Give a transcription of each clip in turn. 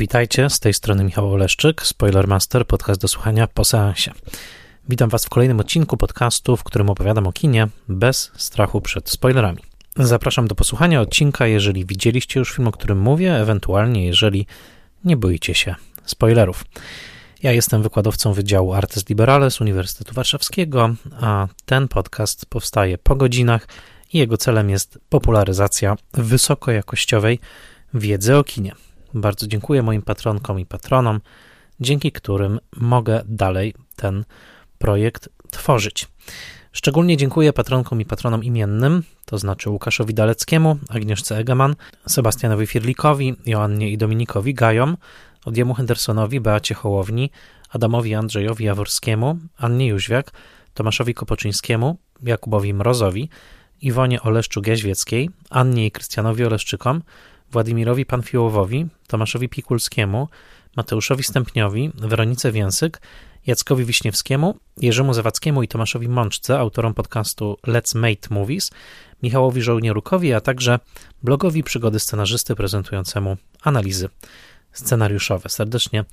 Witajcie, z tej strony Michał Oleszczyk, Spoilermaster, podcast do słuchania po seansie. Witam Was w kolejnym odcinku podcastu, w którym opowiadam o kinie bez strachu przed spoilerami. Zapraszam do posłuchania odcinka, jeżeli widzieliście już film, o którym mówię, ewentualnie jeżeli nie boicie się spoilerów. Ja jestem wykładowcą Wydziału Artes Liberales Uniwersytetu Warszawskiego, a ten podcast powstaje po godzinach i jego celem jest popularyzacja wysokojakościowej wiedzy o kinie. Bardzo dziękuję moim patronkom i patronom, dzięki którym mogę dalej ten projekt tworzyć. Szczególnie dziękuję patronkom i patronom imiennym, to znaczy Łukaszowi Daleckiemu, Agnieszce Egeman, Sebastianowi Firlikowi, Joannie i Dominikowi Gajom, Odjemu Hendersonowi, Beacie Hołowni, Adamowi Andrzejowi Jaworskiemu, Annie Jóźwiak, Tomaszowi Kopoczyńskiemu, Jakubowi Mrozowi, Iwonie Oleszczu-Gieźwieckiej, Annie i Krystianowi Oleszczykom, Władimirowi Panfiłowowi, Tomaszowi Pikulskiemu, Mateuszowi Stępniowi, Weronice Więsyk, Jackowi Wiśniewskiemu, Jerzemu Zawackiemu i Tomaszowi Mączce, autorom podcastu Let's Mate Movies, Michałowi Żołnierukowi, a także blogowi Przygody Scenarzysty prezentującemu analizy scenariuszowe. Serdecznie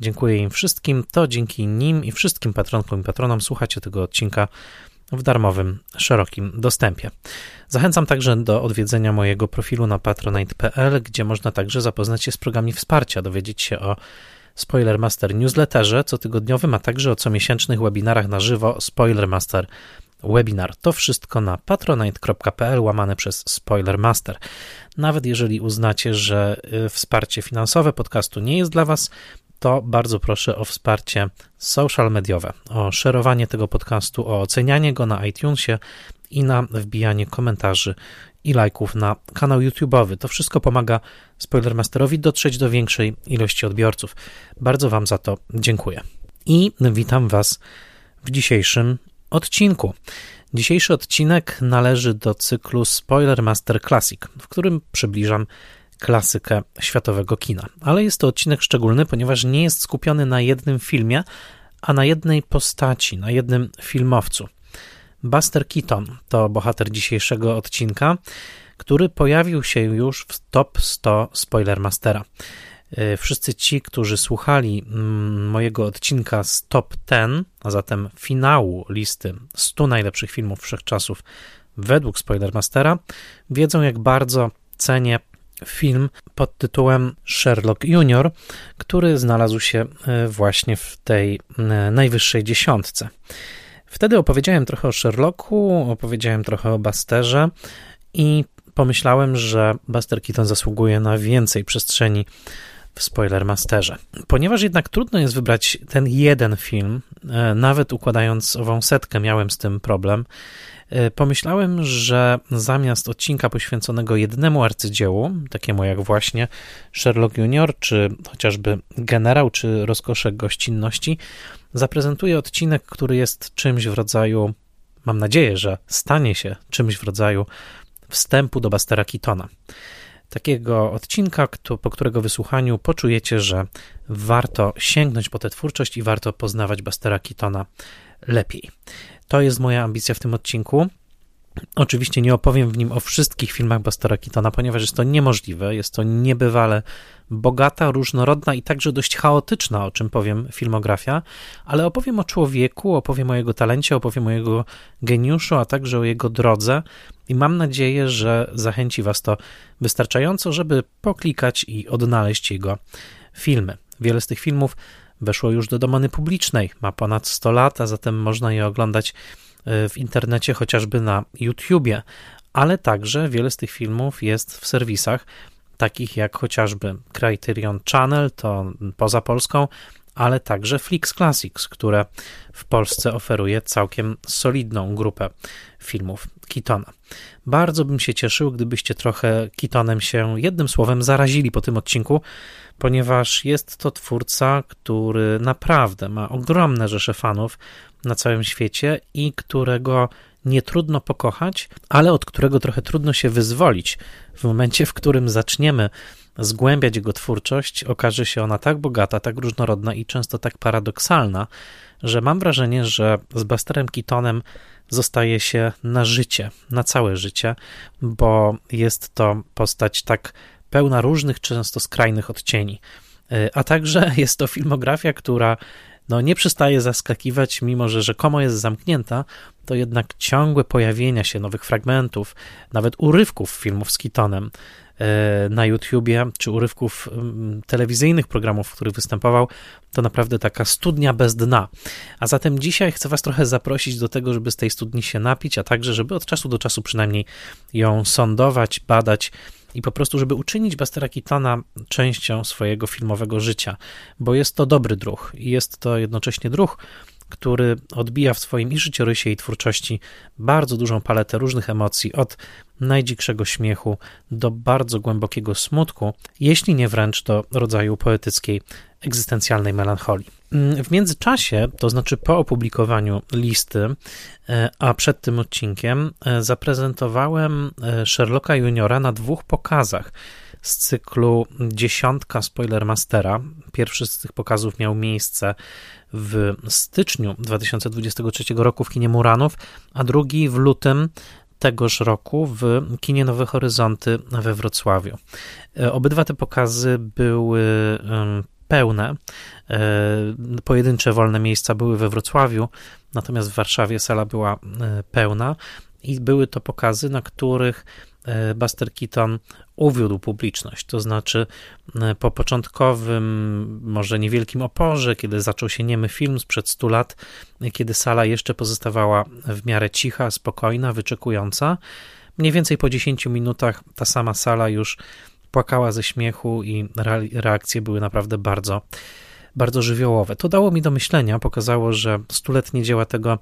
dziękuję im wszystkim. To dzięki nim i wszystkim patronkom i patronom słuchacie tego odcinka w darmowym, szerokim dostępie. Zachęcam także do odwiedzenia mojego profilu na patronite.pl, gdzie można także zapoznać się z programami wsparcia, dowiedzieć się o Spoilermaster newsletterze cotygodniowym, a także o comiesięcznych webinarach na żywo Spoilermaster webinar. To wszystko na patronite.pl łamane przez Spoilermaster. Nawet jeżeli uznacie, że y, wsparcie finansowe podcastu nie jest dla Was, to bardzo proszę o wsparcie social mediowe, o szerowanie tego podcastu, o ocenianie go na iTunesie i na wbijanie komentarzy i lajków na kanał YouTube'owy. To wszystko pomaga Spoilermasterowi dotrzeć do większej ilości odbiorców. Bardzo Wam za to dziękuję. I witam Was w dzisiejszym odcinku. Dzisiejszy odcinek należy do cyklu Spoiler Master Classic, w którym przybliżam klasykę światowego kina. Ale jest to odcinek szczególny, ponieważ nie jest skupiony na jednym filmie, a na jednej postaci, na jednym filmowcu. Buster Keaton to bohater dzisiejszego odcinka, który pojawił się już w top 100 Spoilermastera. Y, wszyscy ci, którzy słuchali mm, mojego odcinka z top 10, a zatem finału listy 100 najlepszych filmów wszechczasów według Spoilermastera, wiedzą jak bardzo cenię film pod tytułem Sherlock Junior, który znalazł się e, właśnie w tej e, najwyższej dziesiątce. Wtedy opowiedziałem trochę o Sherlocku, opowiedziałem trochę o Basterze i pomyślałem, że Buster Keaton zasługuje na więcej przestrzeni w Spoilermasterze. Ponieważ jednak trudno jest wybrać ten jeden film, e, nawet układając ową setkę miałem z tym problem, pomyślałem, że zamiast odcinka poświęconego jednemu arcydziełu, takiemu jak właśnie Sherlock Junior, czy chociażby Generał, czy Rozkosze Gościnności, zaprezentuję odcinek, który jest czymś w rodzaju, mam nadzieję, że stanie się czymś w rodzaju wstępu do Bastera Keatona. Takiego odcinka, po którego wysłuchaniu poczujecie, że warto sięgnąć po tę twórczość i warto poznawać Bastera Keatona lepiej. To jest moja ambicja w tym odcinku. Oczywiście nie opowiem w nim o wszystkich filmach Bastera Keatona, ponieważ jest to niemożliwe. Jest to niebywale bogata, różnorodna i także dość chaotyczna, o czym powiem, filmografia, ale opowiem o człowieku, opowiem o jego talencie, opowiem o jego geniuszu, a także o jego drodze i mam nadzieję, że zachęci Was to wystarczająco, żeby poklikać i odnaleźć jego filmy. Wiele z tych filmów weszło już do domeny publicznej, ma ponad 100 lat, a zatem można je oglądać e, w internecie, chociażby na YouTubie, ale także wiele z tych filmów jest w serwisach takich jak chociażby Criterion Channel, to poza Polską, ale także Flix Classics, które w Polsce oferuje całkiem solidną grupę filmów Kitona. Bardzo bym się cieszył, gdybyście trochę Kitonem się jednym słowem zarazili po tym odcinku, ponieważ jest to twórca, który naprawdę ma ogromne rzesze fanów na całym świecie i którego nie trudno pokochać, ale od którego trochę trudno się wyzwolić. W momencie, w którym zaczniemy zgłębiać jego twórczość, okaże się ona tak bogata, tak różnorodna i często tak paradoksalna, że mam wrażenie, że z Busterem Keatonem zostaje się na życie, na całe życie, bo jest to postać tak pełna różnych, często skrajnych odcieni. a także jest to filmografia, która no, nie przestaje zaskakiwać, mimo że rzekomo jest zamknięta, to jednak ciągłe pojawienia się nowych fragmentów, nawet urywków filmów z Kitonem e, na YouTubie, czy urywków telewizyjnych programów, w których występował, to naprawdę taka studnia bez dna. A zatem dzisiaj chcę Was trochę zaprosić do tego, żeby z tej studni się napić, a także, żeby od czasu do czasu przynajmniej ją sądować, badać i po prostu, żeby uczynić Bastera Keatona częścią swojego filmowego życia, bo jest to dobry druh i jest to jednocześnie druh, który odbija w swoim i życiorysie, i twórczości bardzo dużą paletę różnych emocji, od najdzikszego śmiechu do bardzo głębokiego smutku, jeśli nie wręcz do rodzaju poetyckiej, egzystencjalnej melancholii. W międzyczasie, to znaczy po opublikowaniu listy, e, a przed tym odcinkiem, e, zaprezentowałem e, Sherlocka Juniora na dwóch pokazach z cyklu Dziesiątka Spoilermastera. Pierwszy z tych pokazów miał miejsce w styczniu 2023 roku w kinie Muranów, a drugi w lutym tegoż roku w kinie Nowe Horyzonty we Wrocławiu. Obydwa te pokazy były pełne. E, pojedyncze wolne miejsca były we Wrocławiu, natomiast w Warszawie sala była e, pełna i były to pokazy, na których e, Buster Keaton uwiódł publiczność. To znaczy, po początkowym, może niewielkim oporze, kiedy zaczął się niemy film sprzed 100 lat, kiedy sala jeszcze pozostawała w miarę cicha, spokojna, wyczekująca, mniej więcej po 10 minutach ta sama sala już płakała ze śmiechu i reakcje były naprawdę bardzo, bardzo żywiołowe. To dało mi do myślenia, pokazało, że stuletnie dzieła tego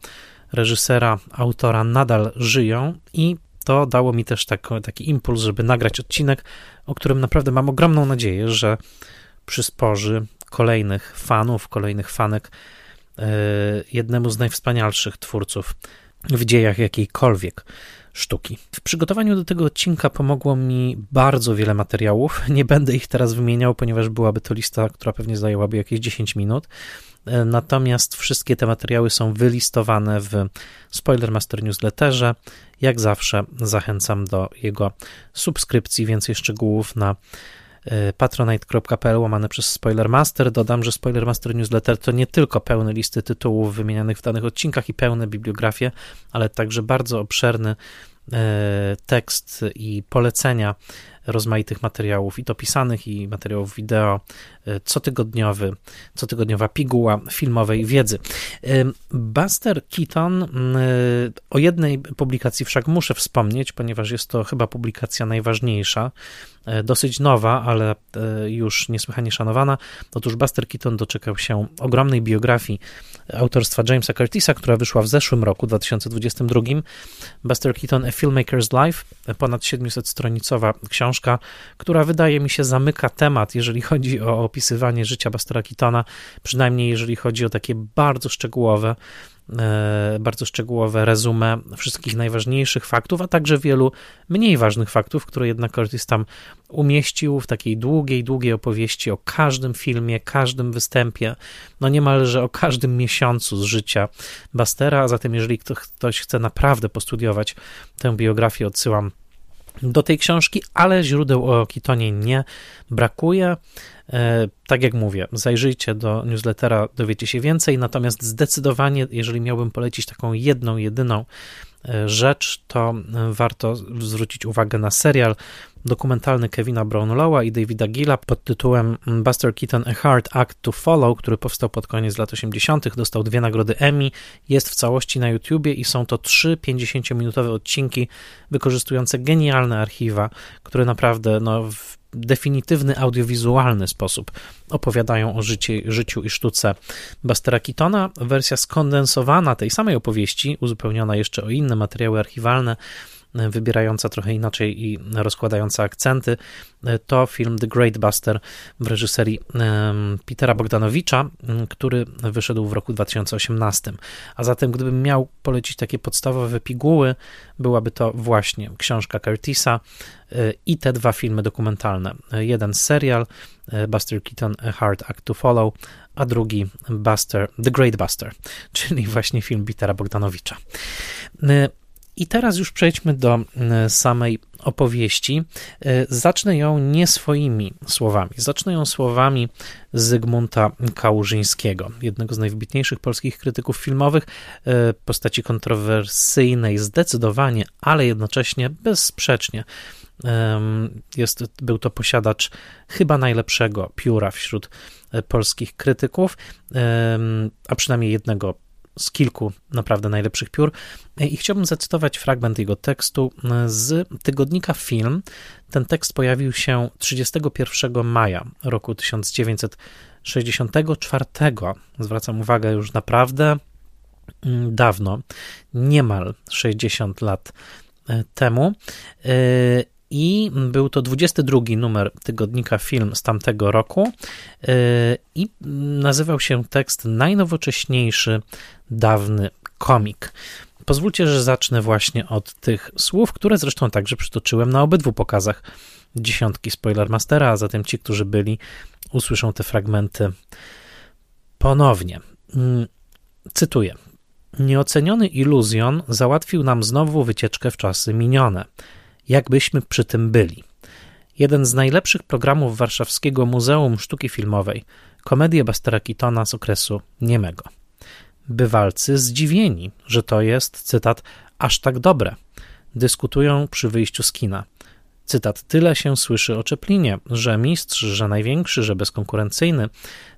reżysera, autora nadal żyją i to dało mi też taki, taki impuls, żeby nagrać odcinek, o którym naprawdę mam ogromną nadzieję, że przysporzy kolejnych fanów, kolejnych fanek e, jednemu z najwspanialszych twórców w dziejach jakiejkolwiek sztuki. W przygotowaniu do tego odcinka pomogło mi bardzo wiele materiałów. Nie będę ich teraz wymieniał, ponieważ byłaby to lista, która pewnie zajęłaby jakieś 10 minut. E, natomiast wszystkie te materiały są wylistowane w Spoilermaster Newsletterze. Jak zawsze zachęcam do jego subskrypcji. Więcej szczegółów na e, patronite.pl łamane przez Spoilermaster. Dodam, że Spoilermaster Newsletter to nie tylko pełne listy tytułów wymienianych w danych odcinkach i pełne bibliografie, ale także bardzo obszerny E, tekst i polecenia rozmaitych materiałów, i to pisanych, i materiałów wideo, cotygodniowy, cotygodniowa piguła filmowej wiedzy. E, Buster Keaton, o jednej publikacji wszak muszę wspomnieć, ponieważ jest to chyba publikacja najważniejsza, dosyć nowa, ale już niesłychanie szanowana. Otóż Buster Keaton doczekał się ogromnej biografii autorstwa Jamesa Curtisa, która wyszła w zeszłym roku, 2022. Buster Keaton, A Filmmaker's Life, ponad 700-stronicowa książka, która wydaje mi się zamyka temat, jeżeli chodzi o opisywanie życia Bustera Keatona, przynajmniej jeżeli chodzi o takie bardzo szczegółowe E, bardzo szczegółowe resume wszystkich najważniejszych faktów, a także wielu mniej ważnych faktów, które jednak Curtis tam umieścił w takiej długiej, długiej opowieści o każdym filmie, każdym występie, no niemalże o każdym miesiącu z życia Bastera, a zatem jeżeli ktoś chce naprawdę postudiować tę biografię, odsyłam do tej książki, ale źródeł o Kitonie nie brakuje. E, tak jak mówię, zajrzyjcie do newslettera, dowiecie się więcej, natomiast zdecydowanie, jeżeli miałbym polecić taką jedną, jedyną e, rzecz, to e, warto zwrócić uwagę na serial dokumentalny Kevina Brownlowa i Davida Gilla pod tytułem Buster Keaton A Hard Act to Follow, który powstał pod koniec lat 80., dostał dwie nagrody Emmy, jest w całości na YouTubie i są to trzy 50-minutowe odcinki wykorzystujące genialne archiwa, które naprawdę no, w definitywny audiowizualny sposób opowiadają o życie, życiu i sztuce Bastera Keatona. Wersja skondensowana tej samej opowieści, uzupełniona jeszcze o inne materiały archiwalne, wybierająca trochę inaczej i rozkładająca akcenty, to film The Great Buster w reżyserii Petera Bogdanowicza, który wyszedł w roku 2018. A zatem, gdybym miał polecić takie podstawowe piguły, byłaby to właśnie książka Curtisa e, i te dwa filmy dokumentalne. Jeden serial e, Buster Keaton A Hard Act to Follow, a drugi Buster, The Great Buster, czyli właśnie film Petera Bogdanowicza. E, i teraz już przejdźmy do samej opowieści, zacznę ją nie swoimi słowami. Zacznę ją słowami Zygmunta Kałużyńskiego, jednego z najwybitniejszych polskich krytyków filmowych, postaci kontrowersyjnej zdecydowanie, ale jednocześnie bezsprzecznie. Jest, był to posiadacz chyba najlepszego pióra wśród e, polskich krytyków, a przynajmniej jednego z kilku naprawdę najlepszych piór. I chciałbym zacytować fragment jego tekstu z tygodnika Film. Ten tekst pojawił się 31 maja roku 1964. Zwracam uwagę już naprawdę dawno, niemal 60 lat temu. I był to 22 numer tygodnika Film z tamtego roku. E, I nazywał się tekst Najnowocześniejszy dawny komik. Pozwólcie, że zacznę właśnie od tych słów, które zresztą także przytoczyłem na obydwu pokazach dziesiątki Spoilermastera, a zatem ci, którzy byli, usłyszą te fragmenty ponownie. Mm, cytuję. Nieoceniony iluzjon załatwił nam znowu wycieczkę w czasy minione jakbyśmy przy tym byli. Jeden z najlepszych programów Warszawskiego Muzeum Sztuki Filmowej, komedię Bastera Keatona z okresu niemego. Bywalcy zdziwieni, że to jest, cytat, aż tak dobre. Dyskutują przy wyjściu z kina. Cytat, tyle się słyszy o Czeplinie, że mistrz, że największy, że bezkonkurencyjny,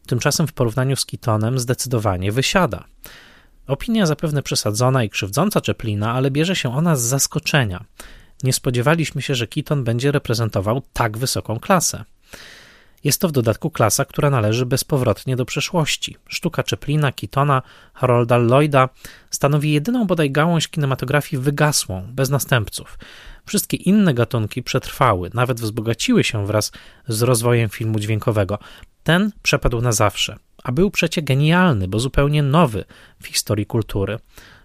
tymczasem w porównaniu z Keatonem zdecydowanie wysiada. Opinia zapewne przesadzona i krzywdząca Czeplina, ale bierze się ona z zaskoczenia. Nie spodziewaliśmy się, że Keaton będzie reprezentował tak wysoką klasę. Jest to w dodatku klasa, która należy bezpowrotnie do przeszłości. Sztuka Chaplina, Keatona, Harolda Lloyda stanowi jedyną bodaj gałąź kinematografii wygasłą, bez następców. Wszystkie inne gatunki przetrwały, nawet wzbogaciły się wraz z rozwojem filmu dźwiękowego. Ten przepadł na zawsze, a był przecie genialny, bo zupełnie nowy w historii kultury.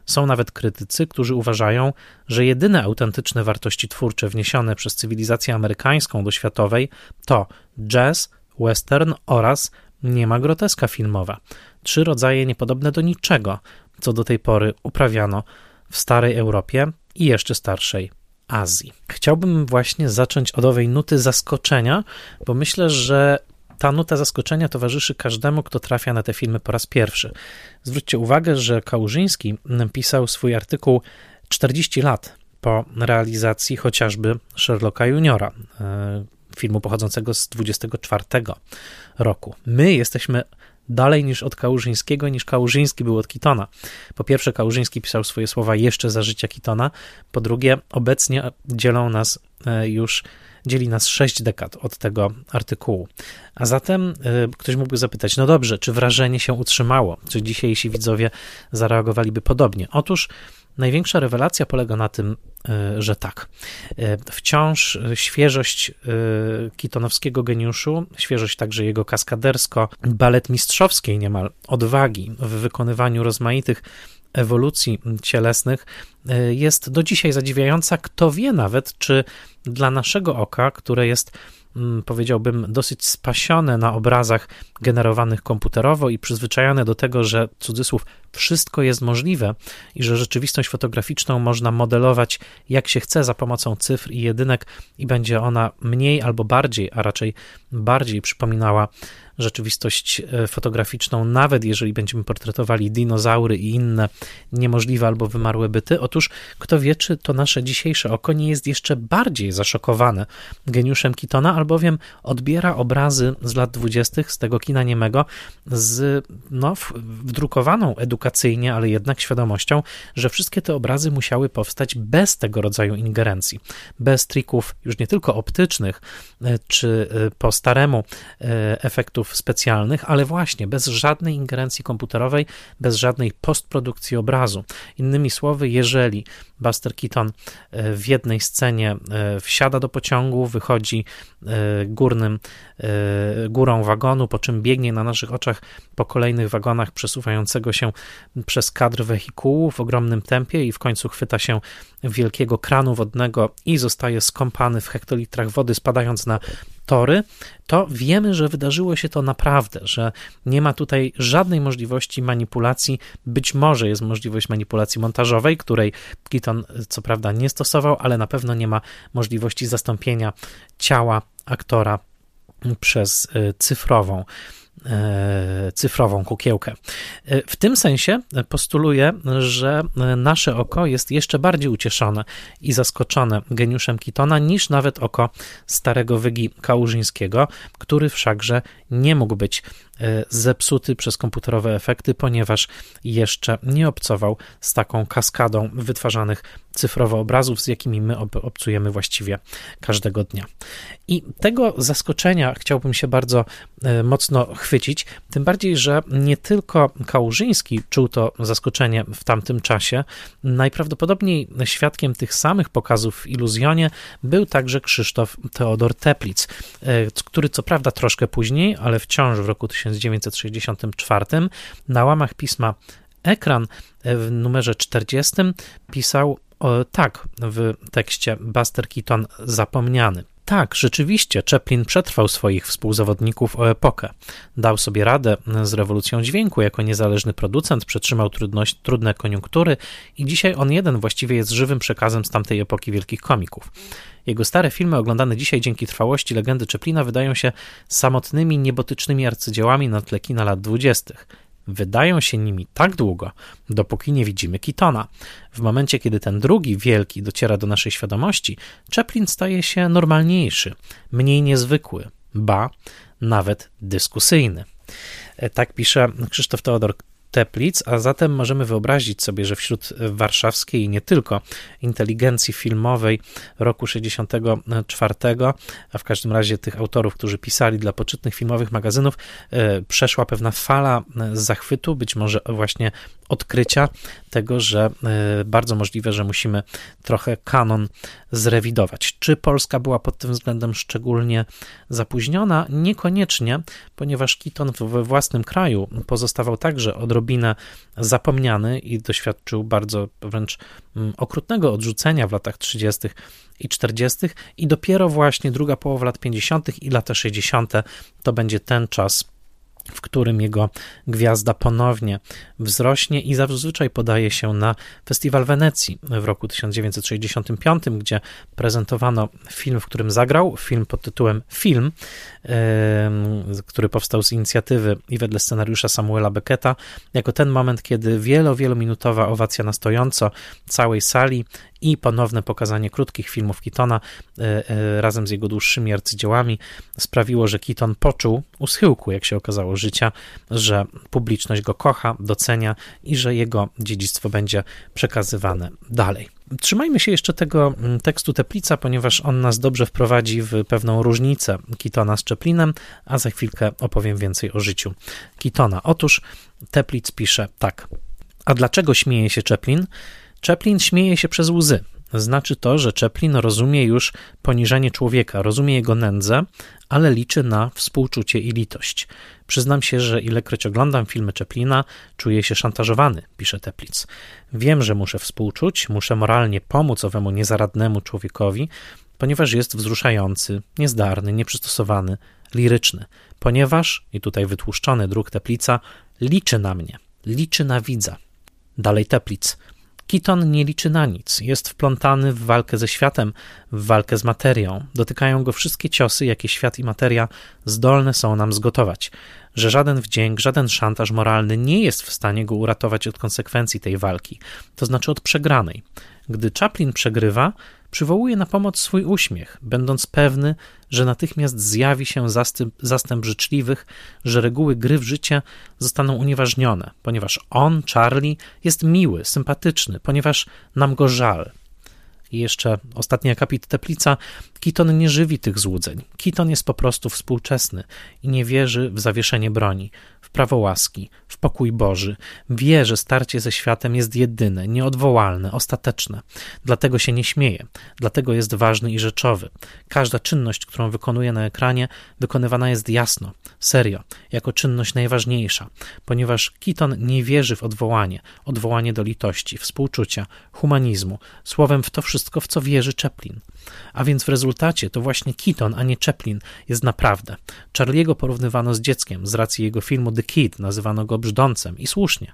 Są nawet krytycy, którzy uważają, że jedyne autentyczne wartości twórcze wniesione przez cywilizację amerykańską do światowej to jazz, western oraz nie ma groteska filmowa. Trzy rodzaje niepodobne do niczego, co do tej pory uprawiano w starej Europie i jeszcze starszej Azji. Chciałbym właśnie zacząć od owej nuty zaskoczenia, bo myślę, że ta nuta zaskoczenia towarzyszy każdemu, kto trafia na te filmy po raz pierwszy. Zwróćcie uwagę, że Kałużyński pisał swój artykuł 40 lat po realizacji chociażby Sherlocka Juniora, e, filmu pochodzącego z 24 roku. My jesteśmy dalej niż od Kałużyńskiego, niż Kałużyński był od Kitona. Po pierwsze, Kałużyński pisał swoje słowa jeszcze za życia Kitona, po drugie, obecnie dzielą nas e, już dzieli nas sześć dekad od tego artykułu. A zatem y, ktoś mógłby zapytać, no dobrze, czy wrażenie się utrzymało? Czy dzisiejsi widzowie zareagowaliby podobnie? Otóż Największa rewelacja polega na tym, y, że tak. Y, wciąż świeżość kitonowskiego geniuszu, świeżość także jego kaskadersko-balet mistrzowskiej niemal odwagi w wykonywaniu rozmaitych ewolucji cielesnych e, jest do dzisiaj zadziwiająca. Kto wie nawet, czy dla naszego oka, które jest mm, powiedziałbym, dosyć spasione na obrazach generowanych komputerowo i przyzwyczajone do tego, że cudzysłów wszystko jest możliwe i że rzeczywistość fotograficzną można modelować jak się chce za pomocą cyfr i jedynek i będzie ona mniej albo bardziej, a raczej bardziej przypominała rzeczywistość e, fotograficzną, nawet jeżeli będziemy portretowali dinozaury i inne niemożliwe albo wymarłe byty. Otóż kto wie, czy to nasze dzisiejsze oko nie jest jeszcze bardziej zaszokowane geniuszem Kitona, albowiem odbiera obrazy z lat dwudziestych z tego kina niemego z no, wdrukowaną edukacyjnie, ale jednak świadomością, że wszystkie te obrazy musiały powstać bez tego rodzaju ingerencji, bez trików już nie tylko optycznych, e, czy e, po staremu efektów efektów specjalnych, ale właśnie bez żadnej ingerencji komputerowej, bez żadnej postprodukcji obrazu. Innymi słowy, jeżeli Buster Keaton e, w jednej scenie e, wsiada do pociągu, wychodzi e, górnym, górą wagonu, po czym biegnie na naszych oczach po kolejnych wagonach przesuwającego się przez kadr wehikułu w ogromnym tempie i w końcu chwyta się wielkiego kranu wodnego i zostaje skąpany w hektolitrach wody, spadając na tory, to wiemy, że wydarzyło się to naprawdę, że nie ma tutaj żadnej możliwości manipulacji. Być może jest możliwość manipulacji montażowej, której Keaton co prawda nie stosował, ale na pewno nie ma możliwości zastąpienia ciała aktora przez y, cyfrową E, cyfrową kukiełkę. E, w tym sensie postuluję, że nasze oko jest jeszcze bardziej ucieszone i zaskoczone geniuszem Kitona niż nawet oko starego wygi Kałużyńskiego, który wszakże nie mógł być e, zepsuty przez komputerowe efekty, ponieważ jeszcze nie obcował z taką kaskadą wytwarzanych cyfrowo obrazów, z jakimi my obcujemy właściwie każdego dnia. I tego zaskoczenia chciałbym się bardzo e, mocno chwycić, tym bardziej, że nie tylko Kałużyński czuł to zaskoczenie w tamtym czasie. Najprawdopodobniej świadkiem tych samych pokazów w Iluzjonie był także Krzysztof Teodor Teplic, e, który co prawda troszkę później, ale wciąż w roku 1964 na łamach pisma Ekran w numerze 40 pisał o, tak w tekście Buster Keaton zapomniany. Tak, rzeczywiście, Chaplin przetrwał swoich współzawodników o epokę. Dał sobie radę z rewolucją dźwięku jako niezależny producent, przetrzymał trudność, trudne koniunktury i dzisiaj on jeden właściwie jest żywym przekazem z tamtej epoki wielkich komików. Jego stare filmy, oglądane dzisiaj dzięki trwałości legendy Chaplina, wydają się samotnymi, niebotycznymi arcydziełami na tle kina lat dwudziestych wydają się nimi tak długo, dopóki nie widzimy Kitona. W momencie, kiedy ten drugi wielki dociera do naszej świadomości, Chaplin staje się normalniejszy, mniej niezwykły, ba, nawet dyskusyjny. E, tak pisze Krzysztof Teodor Teplic, a zatem możemy wyobrazić sobie, że wśród warszawskiej i nie tylko inteligencji filmowej roku 64, a w każdym razie tych autorów, którzy pisali dla poczytnych filmowych magazynów, e, przeszła pewna fala e, zachwytu, być może właśnie odkrycia tego, że e, bardzo możliwe, że musimy trochę kanon zrewidować. Czy Polska była pod tym względem szczególnie zapóźniona? Niekoniecznie, ponieważ Kiton we własnym kraju pozostawał także odrobinę zapomniany i doświadczył bardzo wręcz mm, okrutnego odrzucenia w latach 30. i 40. i dopiero właśnie druga połowa lat 50. i lata 60. to będzie ten czas, w którym jego gwiazda ponownie wzrośnie i zazwyczaj podaje się na Festiwal Wenecji w roku 1965, gdzie prezentowano film, w którym zagrał, film pod tytułem Film, który powstał z inicjatywy i wedle scenariusza Samuela Becketa, jako ten moment, kiedy wielo, wielominutowa owacja na stojąco całej sali i ponowne pokazanie krótkich filmów Keatona e, e, razem z jego dłuższymi arcydziełami sprawiło, że Keaton poczuł u schyłku, jak się okazało, życia, że publiczność go kocha, docenia i że jego dziedzictwo będzie przekazywane dalej. Trzymajmy się jeszcze tego mm, tekstu Teplica, ponieważ on nas dobrze wprowadzi w pewną różnicę Kitona z Chaplinem, a za chwilkę opowiem więcej o życiu Kitona. Otóż Teplic pisze tak. A dlaczego śmieje się Chaplin? Chaplin śmieje się przez łzy. Znaczy to, że Chaplin rozumie już poniżanie człowieka, rozumie jego nędzę, ale liczy na współczucie i litość. Przyznam się, że ilekroć oglądam filmy Chaplina, czuję się szantażowany, pisze Teplic. Wiem, że muszę współczuć, muszę moralnie pomóc owemu niezaradnemu człowiekowi, ponieważ jest wzruszający, niezdarny, nieprzystosowany, liryczny, ponieważ, i tutaj wytłuszczony druk Teplica, liczy na mnie, liczy na widza. Dalej Teplic. Kiton nie liczy na nic, jest wplątany w walkę ze światem, w walkę z materią. Dotykają go wszystkie ciosy, jakie świat i materia zdolne są nam zgotować. Że żaden wdzięk, żaden szantaż moralny nie jest w stanie go uratować od konsekwencji tej walki, to znaczy od przegranej. Gdy Chaplin przegrywa, przywołuje na pomoc swój uśmiech, będąc pewny, że natychmiast zjawi się zastęp, zastęp życzliwych, że reguły gry w życie zostaną unieważnione, ponieważ on, Charlie, jest miły, sympatyczny, ponieważ nam go żal. I jeszcze ostatni akapit Teplica. Kiton nie żywi tych złudzeń. Kiton jest po prostu współczesny i nie wierzy w zawieszenie broni prawo łaski, w pokój Boży. Wie, że starcie ze światem jest jedyne, nieodwołalne, ostateczne. Dlatego się nie śmieje, dlatego jest ważny i rzeczowy. Każda czynność, którą wykonuje na ekranie, wykonywana jest jasno, serio, jako czynność najważniejsza, ponieważ Kiton nie wierzy w odwołanie, odwołanie do litości, współczucia, humanizmu, słowem w to wszystko, w co wierzy Chaplin. A więc w rezultacie to właśnie Keaton, a nie Chaplin jest naprawdę. Charliego porównywano z dzieckiem z racji jego filmu The Kid, nazywano go brzdącem i słusznie.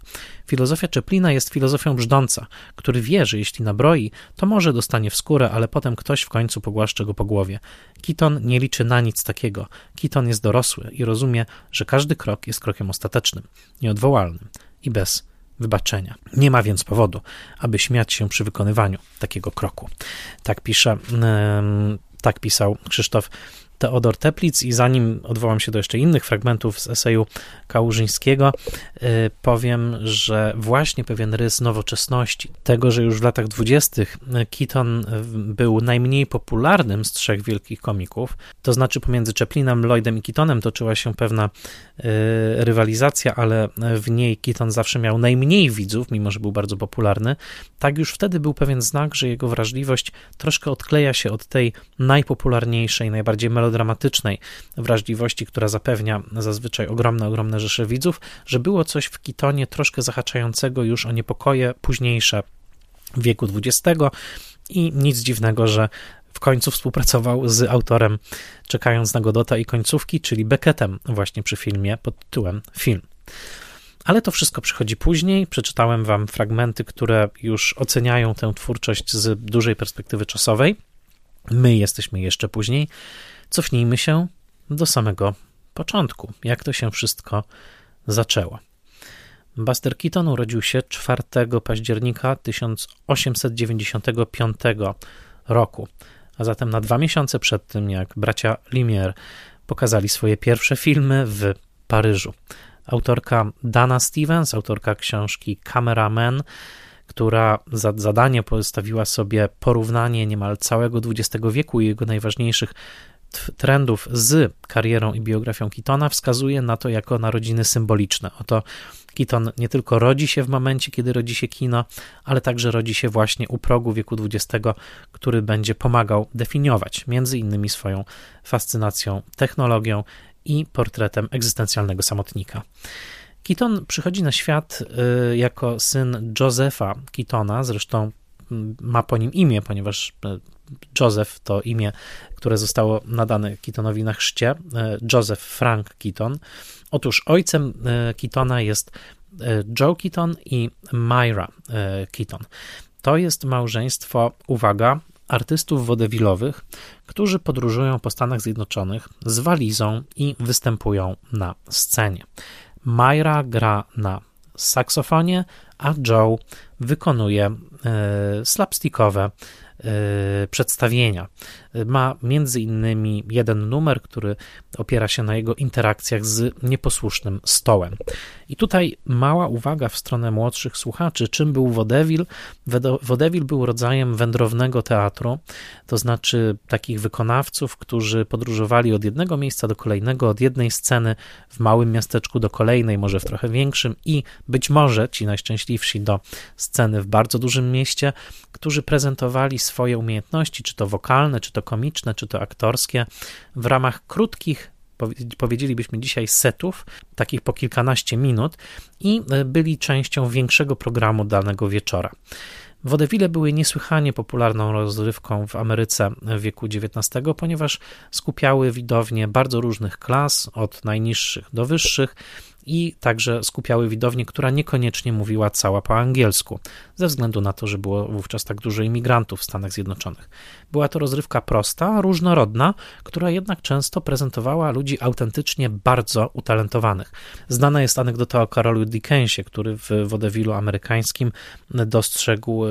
Filozofia Chaplina jest filozofią brzdąca, który wie, że jeśli nabroi, to może dostanie w skórę, ale potem ktoś w końcu pogłaszcze go po głowie. Keaton nie liczy na nic takiego. Keaton jest dorosły i rozumie, że każdy krok jest krokiem ostatecznym, nieodwołalnym i bez wybaczenia. Nie ma więc powodu, aby śmiać się przy wykonywaniu takiego kroku. Tak pisze, tak pisał Krzysztof Teodor Teplic i zanim odwołam się do jeszcze innych fragmentów z eseju Kałużyńskiego, y, powiem, że właśnie pewien rys nowoczesności, tego, że już w latach dwudziestych Keaton był najmniej popularnym z trzech wielkich komików, to znaczy pomiędzy Chaplinem, Lloydem i Keatonem toczyła się pewna y, rywalizacja, ale w niej Keaton zawsze miał najmniej widzów, mimo że był bardzo popularny, tak już wtedy był pewien znak, że jego wrażliwość troszkę odkleja się od tej najpopularniejszej, najbardziej melodramatycznej wrażliwości, która zapewnia zazwyczaj ogromne, ogromne rzesze widzów, że było coś w Kitonie troszkę zahaczającego już o niepokoje późniejsze wieku XX i nic dziwnego, że w końcu współpracował z autorem Czekając na Godota i końcówki, czyli Beckettem właśnie przy filmie pod tytułem Film. Ale to wszystko przychodzi później. Przeczytałem wam fragmenty, które już oceniają tę twórczość z dużej perspektywy czasowej. My jesteśmy jeszcze później. Cofnijmy się do samego początku, jak to się wszystko zaczęło. Buster Keaton urodził się 4 października 1895 roku, a zatem na dwa miesiące przed tym, jak bracia Limier pokazali swoje pierwsze filmy w Paryżu. Autorka Dana Stevens, autorka książki Cameraman, która za zadanie postawiła sobie porównanie niemal całego XX wieku i jego najważniejszych trendów z karierą i biografią Keatona, wskazuje na to jako narodziny symboliczne. Oto Keaton nie tylko rodzi się w momencie, kiedy rodzi się kino, ale także rodzi się właśnie u progu wieku XX, który będzie pomagał definiować między innymi swoją fascynacją technologią i portretem egzystencjalnego samotnika. Keaton przychodzi na świat y, jako syn Josepha Keatona, zresztą mm, ma po nim imię, ponieważ y, Joseph to imię, które zostało nadane Keatonowi na chrzcie, y, Joseph Frank Keaton. Otóż ojcem Keatona jest Joe Keaton i Myra Keaton. To jest małżeństwo, uwaga, artystów wodewilowych, którzy podróżują po Stanach Zjednoczonych z walizą i występują na scenie. Myra gra na saksofonie, a Joe wykonuje e, slapstickowe e, przedstawienia. Ma między innymi jeden numer, który opiera się na jego interakcjach z nieposłusznym stołem. I tutaj mała uwaga w stronę młodszych słuchaczy, czym był Vaudeville. Vaudeville był rodzajem wędrownego teatru, to znaczy takich wykonawców, którzy podróżowali od jednego miejsca do kolejnego, od jednej sceny w małym miasteczku do kolejnej, może w trochę większym i być może ci najszczęśliwsi do sceny w bardzo dużym mieście, którzy prezentowali swoje umiejętności, czy to wokalne, czy to komiczne, czy to aktorskie, w ramach krótkich powiedzielibyśmy dzisiaj setów, takich po kilkanaście minut, i e, byli częścią większego programu danego wieczora. Wodewile były niesłychanie popularną rozrywką w Ameryce w wieku XIX, ponieważ skupiały widownie bardzo różnych klas, od najniższych do wyższych, i także skupiały widownię, która niekoniecznie mówiła cała po angielsku, ze względu na to, że było wówczas tak dużo imigrantów w Stanach Zjednoczonych. Była to rozrywka prosta, różnorodna, która jednak często prezentowała ludzi autentycznie bardzo utalentowanych. Znana jest anegdota o Karolu Dickensie, który w wodewilu amerykańskim dostrzegł e,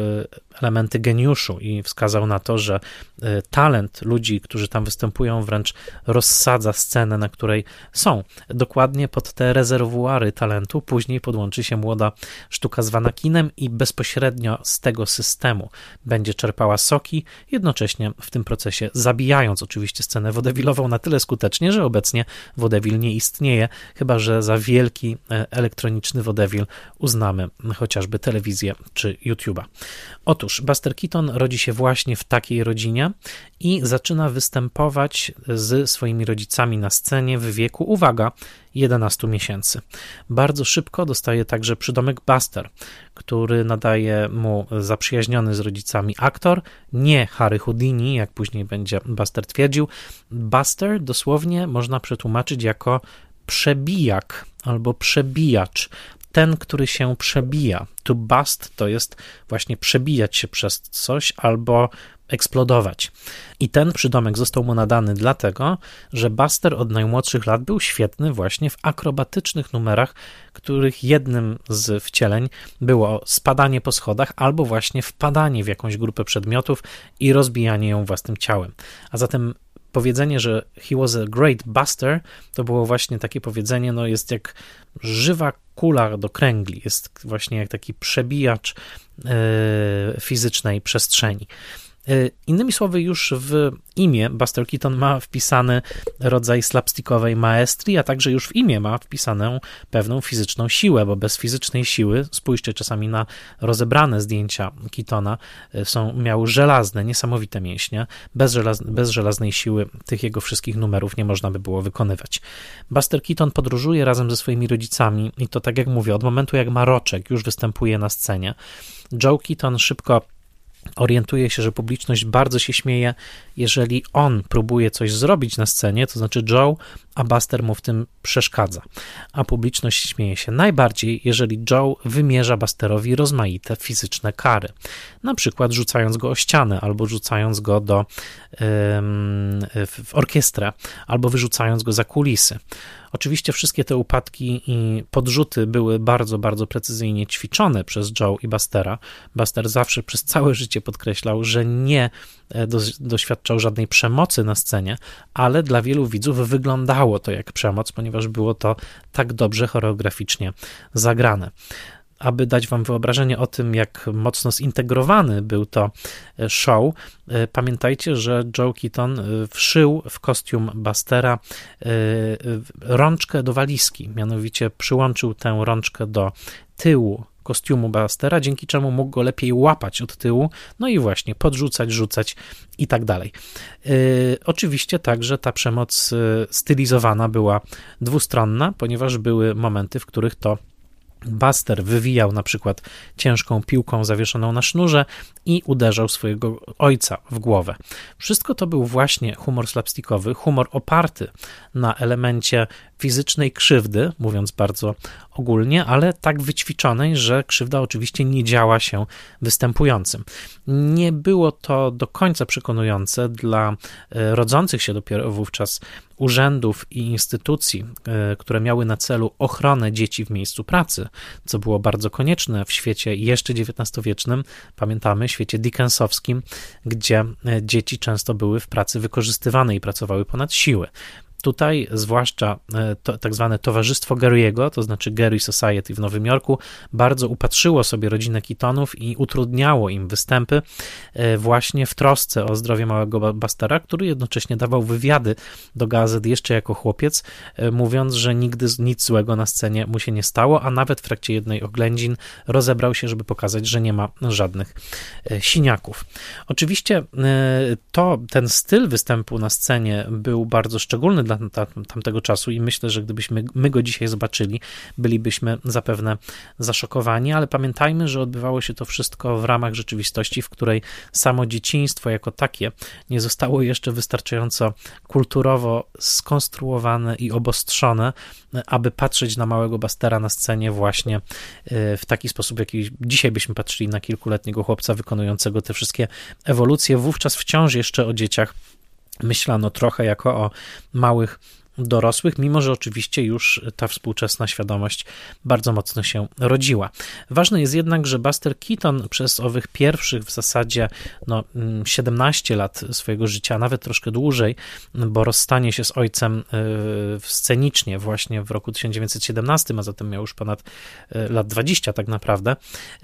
elementy geniuszu i wskazał na to, że e, talent ludzi, którzy tam występują, wręcz rozsadza scenę, na której są. Dokładnie pod te rezerwuary talentu później podłączy się młoda sztuka zwana kinem i bezpośrednio z tego systemu będzie czerpała soki, jednocześnie w tym procesie zabijając oczywiście scenę wodewilową na tyle skutecznie, że obecnie wodewil nie istnieje, chyba że za wielki e, elektroniczny wodewil uznamy chociażby telewizję czy YouTube'a. Otóż Buster Keaton rodzi się właśnie w takiej rodzinie i zaczyna występować z swoimi rodzicami na scenie w wieku, uwaga, 11 miesięcy. Bardzo szybko dostaje także przydomek Buster, który nadaje mu zaprzyjaźniony z rodzicami aktor, nie Harry Houdini, jak później będzie Buster twierdził. Buster dosłownie można przetłumaczyć jako przebijak albo przebijacz ten, który się przebija. To bust to jest właśnie przebijać się przez coś albo eksplodować. I ten przydomek został mu nadany dlatego, że Buster od najmłodszych lat był świetny właśnie w akrobatycznych numerach, których jednym z wcieleń było spadanie po schodach albo właśnie wpadanie w jakąś grupę przedmiotów i rozbijanie ją własnym ciałem. A zatem powiedzenie, że he was a great buster, to było właśnie takie powiedzenie, no jest jak żywa kula do kręgli, jest właśnie jak taki przebijacz e, fizycznej przestrzeni. E, innymi słowy, już w imię Buster Keaton ma wpisany rodzaj slapstickowej maestrii, a także już w imię ma wpisaną pewną fizyczną siłę, bo bez fizycznej siły, spójrzcie czasami na rozebrane zdjęcia Keatona, e, są, miał żelazne, niesamowite mięśnie. Bez, bez żelaznej siły tych jego wszystkich numerów nie można by było wykonywać. Buster Keaton podróżuje razem ze swoimi rodzicami i to tak jak mówię, od momentu jak Maroczek już występuje na scenie. Joe Keaton szybko orientuje się, że publiczność bardzo się śmieje, jeżeli on próbuje coś zrobić na scenie, to znaczy Joe, a Buster mu w tym przeszkadza. A publiczność śmieje się najbardziej, jeżeli Joe wymierza Busterowi rozmaite fizyczne kary. Na przykład rzucając go o ścianę, albo rzucając go do, w orkiestrę, albo wyrzucając go za kulisy. Oczywiście wszystkie te upadki i podrzuty były bardzo, bardzo precyzyjnie ćwiczone przez Joe i Bustera. Buster zawsze przez całe życie podkreślał, że nie e, doświadczał żadnej przemocy na scenie, ale dla wielu widzów wyglądało to jak przemoc, ponieważ było to tak dobrze choreograficznie zagrane aby dać Wam wyobrażenie o tym, jak mocno zintegrowany był to e, show, e, pamiętajcie, że Joe Keaton e, wszył w kostium Bastera rączkę do walizki, mianowicie przyłączył tę rączkę do tyłu kostiumu Bastera, dzięki czemu mógł go lepiej łapać od tyłu, no i właśnie podrzucać, rzucać i tak dalej. oczywiście także ta przemoc stylizowana była dwustronna, ponieważ były momenty, w których to Buster wywijał na przykład ciężką piłką zawieszoną na sznurze i uderzał swojego ojca w głowę. Wszystko to był właśnie humor slapstickowy, humor oparty na elemencie fizycznej krzywdy, mówiąc bardzo ogólnie, ale tak wyćwiczonej, że krzywda oczywiście nie działa się występującym. Nie było to do końca przekonujące dla e, rodzących się dopiero wówczas urzędów i instytucji, e, które miały na celu ochronę dzieci w miejscu pracy, co było bardzo konieczne w świecie jeszcze XIX-wiecznym, pamiętamy, świecie dickensowskim, gdzie e, dzieci często były w pracy wykorzystywane i pracowały ponad siły. Tutaj, zwłaszcza e, to, tak zwane Towarzystwo Gary'ego, to znaczy Gary Society w Nowym Jorku, bardzo upatrzyło sobie rodzinę Keatonów i utrudniało im występy e, właśnie w trosce o zdrowie małego Bastera, który jednocześnie dawał wywiady do gazet jeszcze jako chłopiec, e, mówiąc, że nigdy nic złego na scenie mu się nie stało, a nawet w trakcie jednej oględzin rozebrał się, żeby pokazać, że nie ma żadnych siniaków. Oczywiście to, ten styl występu na scenie był bardzo szczególny dla tamtego czasu i myślę, że gdybyśmy my go dzisiaj zobaczyli, bylibyśmy zapewne zaszokowani, ale pamiętajmy, że odbywało się to wszystko w ramach rzeczywistości, w której samo dzieciństwo jako takie nie zostało jeszcze wystarczająco kulturowo skonstruowane i obostrzone, aby patrzeć na małego Bastera na scenie właśnie e, w taki sposób, w jaki dzisiaj byśmy patrzyli na kilkuletniego chłopca wykonującego te wszystkie ewolucje, wówczas wciąż jeszcze o dzieciach myślano trochę jako o małych dorosłych, mimo że oczywiście już ta współczesna świadomość bardzo mocno się rodziła. Ważne jest jednak, że Buster Keaton przez owych pierwszych w zasadzie no, 17 mm, lat swojego życia, nawet troszkę dłużej, bo rozstanie się z ojcem y, scenicznie właśnie w roku 1917, a zatem miał już ponad y, lat 20 tak naprawdę,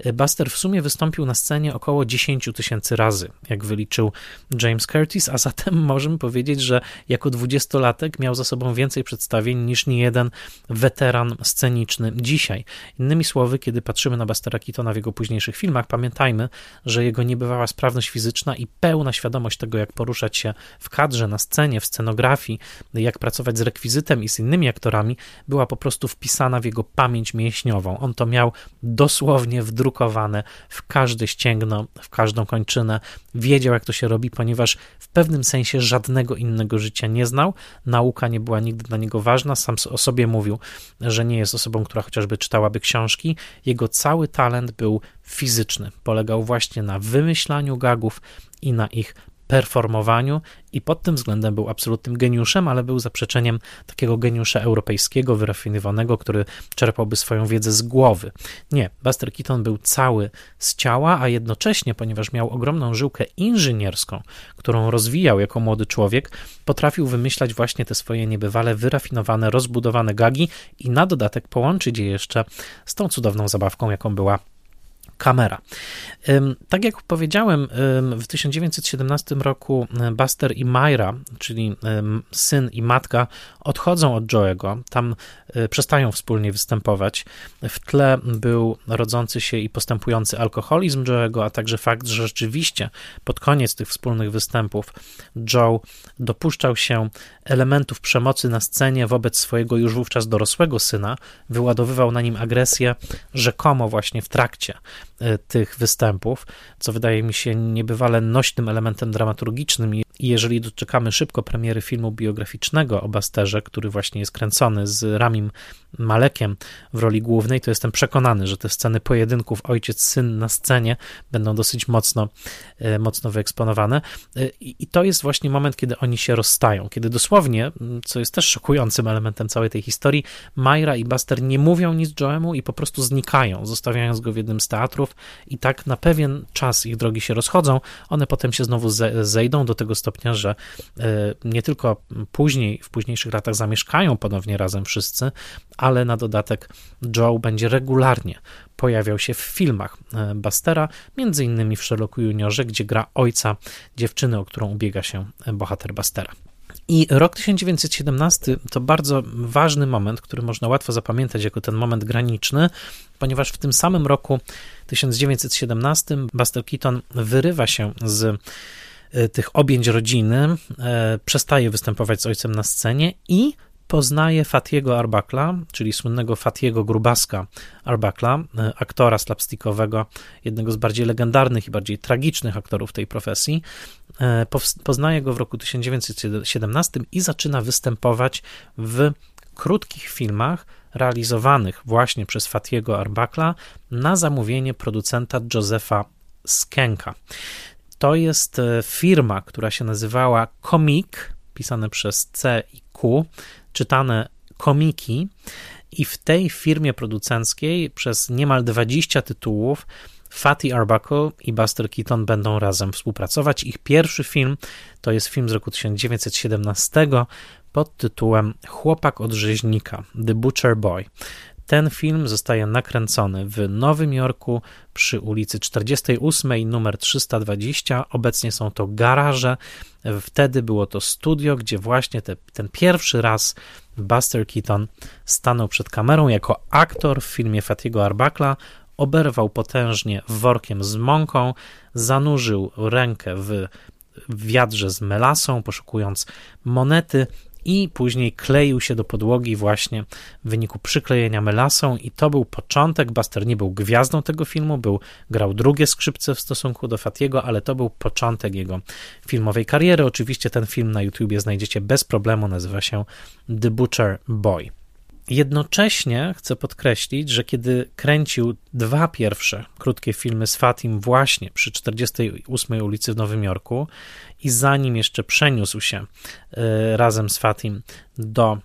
y, Buster w sumie wystąpił na scenie około 10 tysięcy razy, jak wyliczył James Curtis, a zatem możemy powiedzieć, że jako dwudziestolatek miał za sobą więcej przedstawień niż niejeden weteran sceniczny dzisiaj. Innymi słowy, kiedy patrzymy na Bustera Keatona w jego późniejszych filmach, pamiętajmy, że jego niebywała sprawność fizyczna i pełna świadomość tego, jak poruszać się w kadrze, na scenie, w scenografii, jak pracować z rekwizytem i z innymi aktorami, była po prostu wpisana w jego pamięć mięśniową. On to miał dosłownie wdrukowane w każde ścięgno, w każdą kończynę. Wiedział, jak to się robi, ponieważ w pewnym sensie żadnego innego życia nie znał. Nauka nie była nigdy dla niego ważna. Sam o sobie mówił, że nie jest osobą, która chociażby czytałaby książki. Jego cały talent był fizyczny. Polegał właśnie na wymyślaniu gagów i na ich performowaniu i pod tym względem był absolutnym geniuszem, ale był zaprzeczeniem takiego geniusza europejskiego, wyrafinowanego, który czerpałby swoją wiedzę z głowy. Nie, Buster Keaton był cały z ciała, a jednocześnie, ponieważ miał ogromną żyłkę inżynierską, którą rozwijał jako młody człowiek, potrafił wymyślać właśnie te swoje niebywale wyrafinowane, rozbudowane gagi i na dodatek połączyć je jeszcze z tą cudowną zabawką, jaką była kamera. Tak jak powiedziałem, w 1917 roku Buster i Myra, czyli syn i matka, odchodzą od Joe'ego. Tam e, przestają wspólnie występować. W tle był rodzący się i postępujący alkoholizm Joe'ego, a także fakt, że rzeczywiście pod koniec tych wspólnych występów Joe dopuszczał się elementów przemocy na scenie wobec swojego już wówczas dorosłego syna, wyładowywał na nim agresję rzekomo właśnie w trakcie tych występów, co wydaje mi się niebywale nośnym elementem dramaturgicznym. I jeżeli doczekamy szybko premiery filmu biograficznego o Basterze, który właśnie jest kręcony z Ramim Malekiem w roli głównej, to jestem przekonany, że te sceny pojedynków ojciec-syn na scenie będą dosyć mocno, e, mocno wyeksponowane. E, I to jest właśnie moment, kiedy oni się rozstają, kiedy dosłownie, co jest też szokującym elementem całej tej historii, Myra i Buster nie mówią nic Joemu i po prostu znikają, zostawiając go w jednym z teatrów i tak na pewien czas ich drogi się rozchodzą, one potem się znowu zejdą do tego stopnia, że e, nie tylko później, w późniejszych latach zamieszkają ponownie razem wszyscy, ale na dodatek Joe będzie regularnie pojawiał się w filmach e, Bastera, między innymi w Sherlocku Juniorze, gdzie gra ojca dziewczyny, o którą ubiega się bohater Bastera. I rok 1917 to bardzo ważny moment, który można łatwo zapamiętać jako ten moment graniczny, ponieważ w tym samym roku 1917 Buster Keaton wyrywa się z tych objęć rodziny, e, przestaje występować z ojcem na scenie i poznaje Fatiego Arbakla, czyli słynnego Fatiego Grubaska Arbakla, e, aktora slapstickowego, jednego z bardziej legendarnych i bardziej tragicznych aktorów tej profesji. Poznaje go w roku 1917 i zaczyna występować w krótkich filmach realizowanych właśnie przez Fatiego Arbakla na zamówienie producenta Josefa Skenka. To jest e, firma, która się nazywała Comic, pisane przez C i Q, czytane komiki i w tej firmie producenckiej przez niemal 20 tytułów Fatty Arbuckle i Buster Keaton będą razem współpracować. Ich pierwszy film to jest film z roku 1917 pod tytułem Chłopak od rzeźnika, The Butcher Boy. Ten film zostaje nakręcony w Nowym Jorku przy ulicy 48 numer 320. Obecnie są to garaże. Wtedy było to studio, gdzie właśnie te, ten pierwszy raz Buster Keaton stanął przed kamerą jako aktor w filmie Fatigo Arbakla. Oberwał potężnie workiem z mąką, zanurzył rękę w wiadrze z melasą, poszukując monety i później kleił się do podłogi właśnie w wyniku przyklejenia melasą i to był początek. Buster nie był gwiazdą tego filmu, był, grał drugie skrzypce w stosunku do Fatiego, ale to był początek jego filmowej kariery. Oczywiście ten film na YouTubie znajdziecie bez problemu, nazywa się The Butcher Boy. Jednocześnie chcę podkreślić, że kiedy kręcił dwa pierwsze krótkie filmy z Fatim właśnie przy 48 ulicy w Nowym Jorku i zanim jeszcze przeniósł się e, razem z Fatim do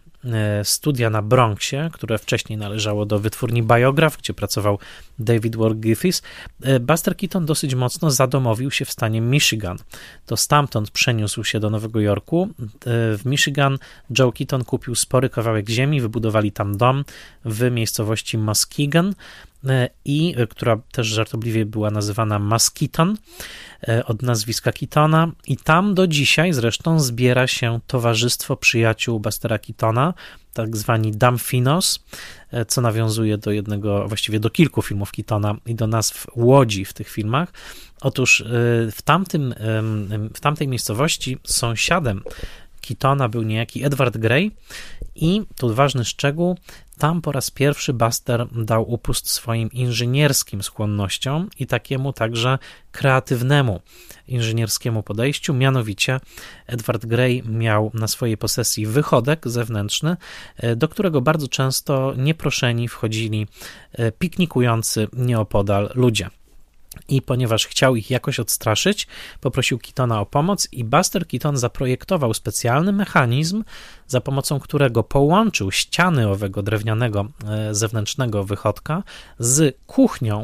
studia na Bronxie, które wcześniej należało do wytwórni Biograph, gdzie pracował David Ward Griffiths, e, Buster Keaton dosyć mocno zadomowił się w stanie Michigan. To stamtąd przeniósł się do Nowego Jorku. E, w Michigan Joe Keaton kupił spory kawałek ziemi, wybudowali tam dom w miejscowości Muskegon i która też żartobliwie była nazywana Maskiton od nazwiska Kitona i tam do dzisiaj zresztą zbiera się Towarzystwo Przyjaciół Bastera Kitona, tak zwani Damfinos, co nawiązuje do jednego, właściwie do kilku filmów Kitona i do nazw łodzi w tych filmach. Otóż w, tamtym, w tamtej miejscowości sąsiadem Kitona był niejaki Edward Grey i tu ważny szczegół, tam po raz pierwszy Buster dał upust swoim inżynierskim skłonnościom i takiemu także kreatywnemu inżynierskiemu podejściu. Mianowicie Edward Grey miał na swojej posesji wychodek zewnętrzny, e, do którego bardzo często nieproszeni wchodzili e, piknikujący nieopodal ludzie i ponieważ chciał ich jakoś odstraszyć, poprosił Kitona o pomoc i Buster Keaton zaprojektował specjalny mechanizm, za pomocą którego połączył ściany owego drewnianego e, zewnętrznego wychodka z kuchnią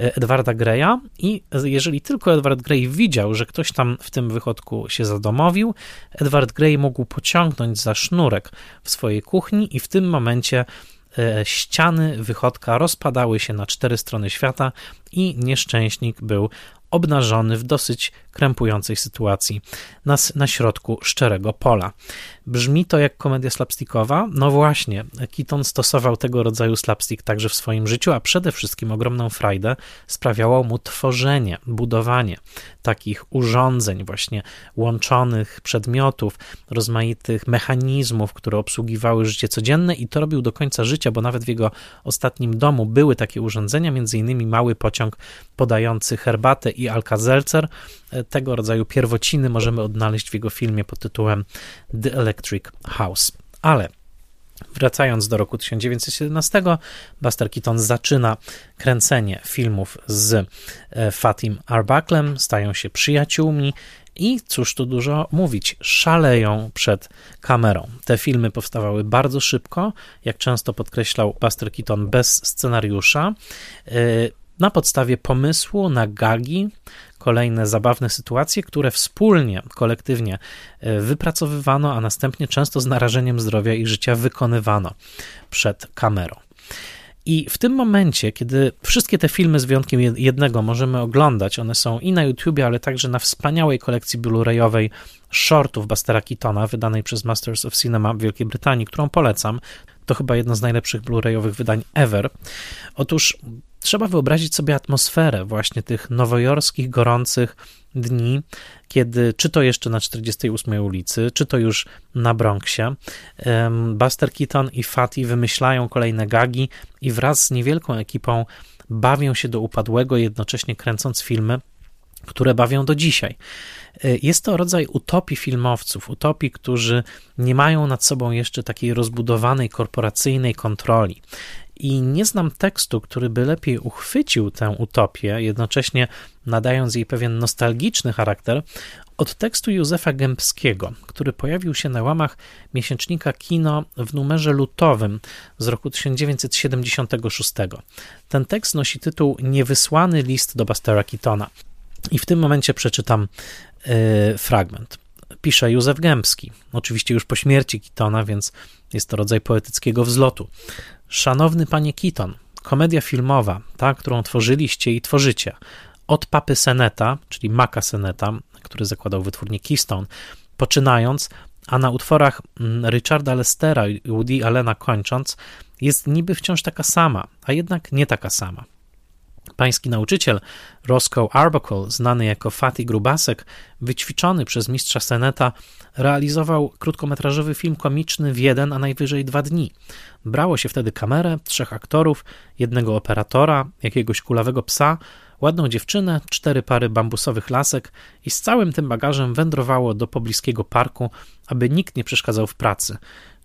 e, Edwarda Greya. I jeżeli tylko Edward Grey widział, że ktoś tam w tym wychodku się zadomowił, Edward Grey mógł pociągnąć za sznurek w swojej kuchni i w tym momencie ściany wychodka rozpadały się na cztery strony świata i nieszczęśnik był obnażony w dosyć krępującej sytuacji na, na środku szczerego pola. Brzmi to jak komedia slapstickowa? No właśnie, Keaton stosował tego rodzaju slapstick także w swoim życiu, a przede wszystkim ogromną frajdę sprawiało mu tworzenie, budowanie takich urządzeń, właśnie łączonych przedmiotów, rozmaitych mechanizmów, które obsługiwały życie codzienne i to robił do końca życia, bo nawet w jego ostatnim domu były takie urządzenia, między innymi mały pociąg podający herbatę i Alka-Seltzer. Tego rodzaju pierwociny możemy odnaleźć w jego filmie pod tytułem The Electric House. Ale Wracając do roku 1917, Buster Keaton zaczyna kręcenie filmów z e, Fatim Arbacklem, stają się przyjaciółmi i cóż tu dużo mówić, szaleją przed kamerą. Te filmy powstawały bardzo szybko, jak często podkreślał Buster Keaton, bez scenariusza, e, na podstawie pomysłu na gagi, kolejne zabawne sytuacje, które wspólnie, kolektywnie e, wypracowywano, a następnie często z narażeniem zdrowia i życia wykonywano przed kamerą. I w tym momencie, kiedy wszystkie te filmy z wyjątkiem jednego możemy oglądać, one są i na YouTubie, ale także na wspaniałej kolekcji Blu-rayowej shortów Bustera Keatona, wydanej przez Masters of Cinema w Wielkiej Brytanii, którą polecam. To chyba jedno z najlepszych Blu-rayowych wydań ever. Otóż Trzeba wyobrazić sobie atmosferę właśnie tych nowojorskich, gorących dni, kiedy czy to jeszcze na 48 ulicy, czy to już na Bronxie, Buster Keaton i Fatty wymyślają kolejne gagi i wraz z niewielką ekipą bawią się do upadłego, jednocześnie kręcąc filmy, które bawią do dzisiaj. E, jest to rodzaj utopii filmowców, utopii, którzy nie mają nad sobą jeszcze takiej rozbudowanej korporacyjnej kontroli i nie znam tekstu, który by lepiej uchwycił tę utopię, jednocześnie nadając jej pewien nostalgiczny charakter, od tekstu Józefa Gębskiego, który pojawił się na łamach miesięcznika Kino w numerze lutowym z roku 1976. Ten tekst nosi tytuł Niewysłany list do Bastera Keatona. I w tym momencie przeczytam yy, fragment. Pisze Józef Gębski, oczywiście już po śmierci Keatona, więc jest to rodzaj poetyckiego wzlotu. Szanowny panie Keaton, komedia filmowa, ta, którą tworzyliście i tworzycie, od papy Seneta, czyli Maka Seneta, który zakładał wytwórnię Keystone, poczynając, a na utworach mm, Richarda Lestera i Woody Allena kończąc, jest niby wciąż taka sama, a jednak nie taka sama. Pański nauczyciel Roscoe Arbuckle, znany jako Fatty Grubasek, wyćwiczony przez mistrza Seneta, realizował krótkometrażowy film komiczny w jeden, a najwyżej dwa dni. Brało się wtedy kamerę, trzech aktorów, jednego operatora, jakiegoś kulawego psa, ładną dziewczynę, cztery pary bambusowych lasek i z całym tym bagażem wędrowało do pobliskiego parku, aby nikt nie przeszkadzał w pracy.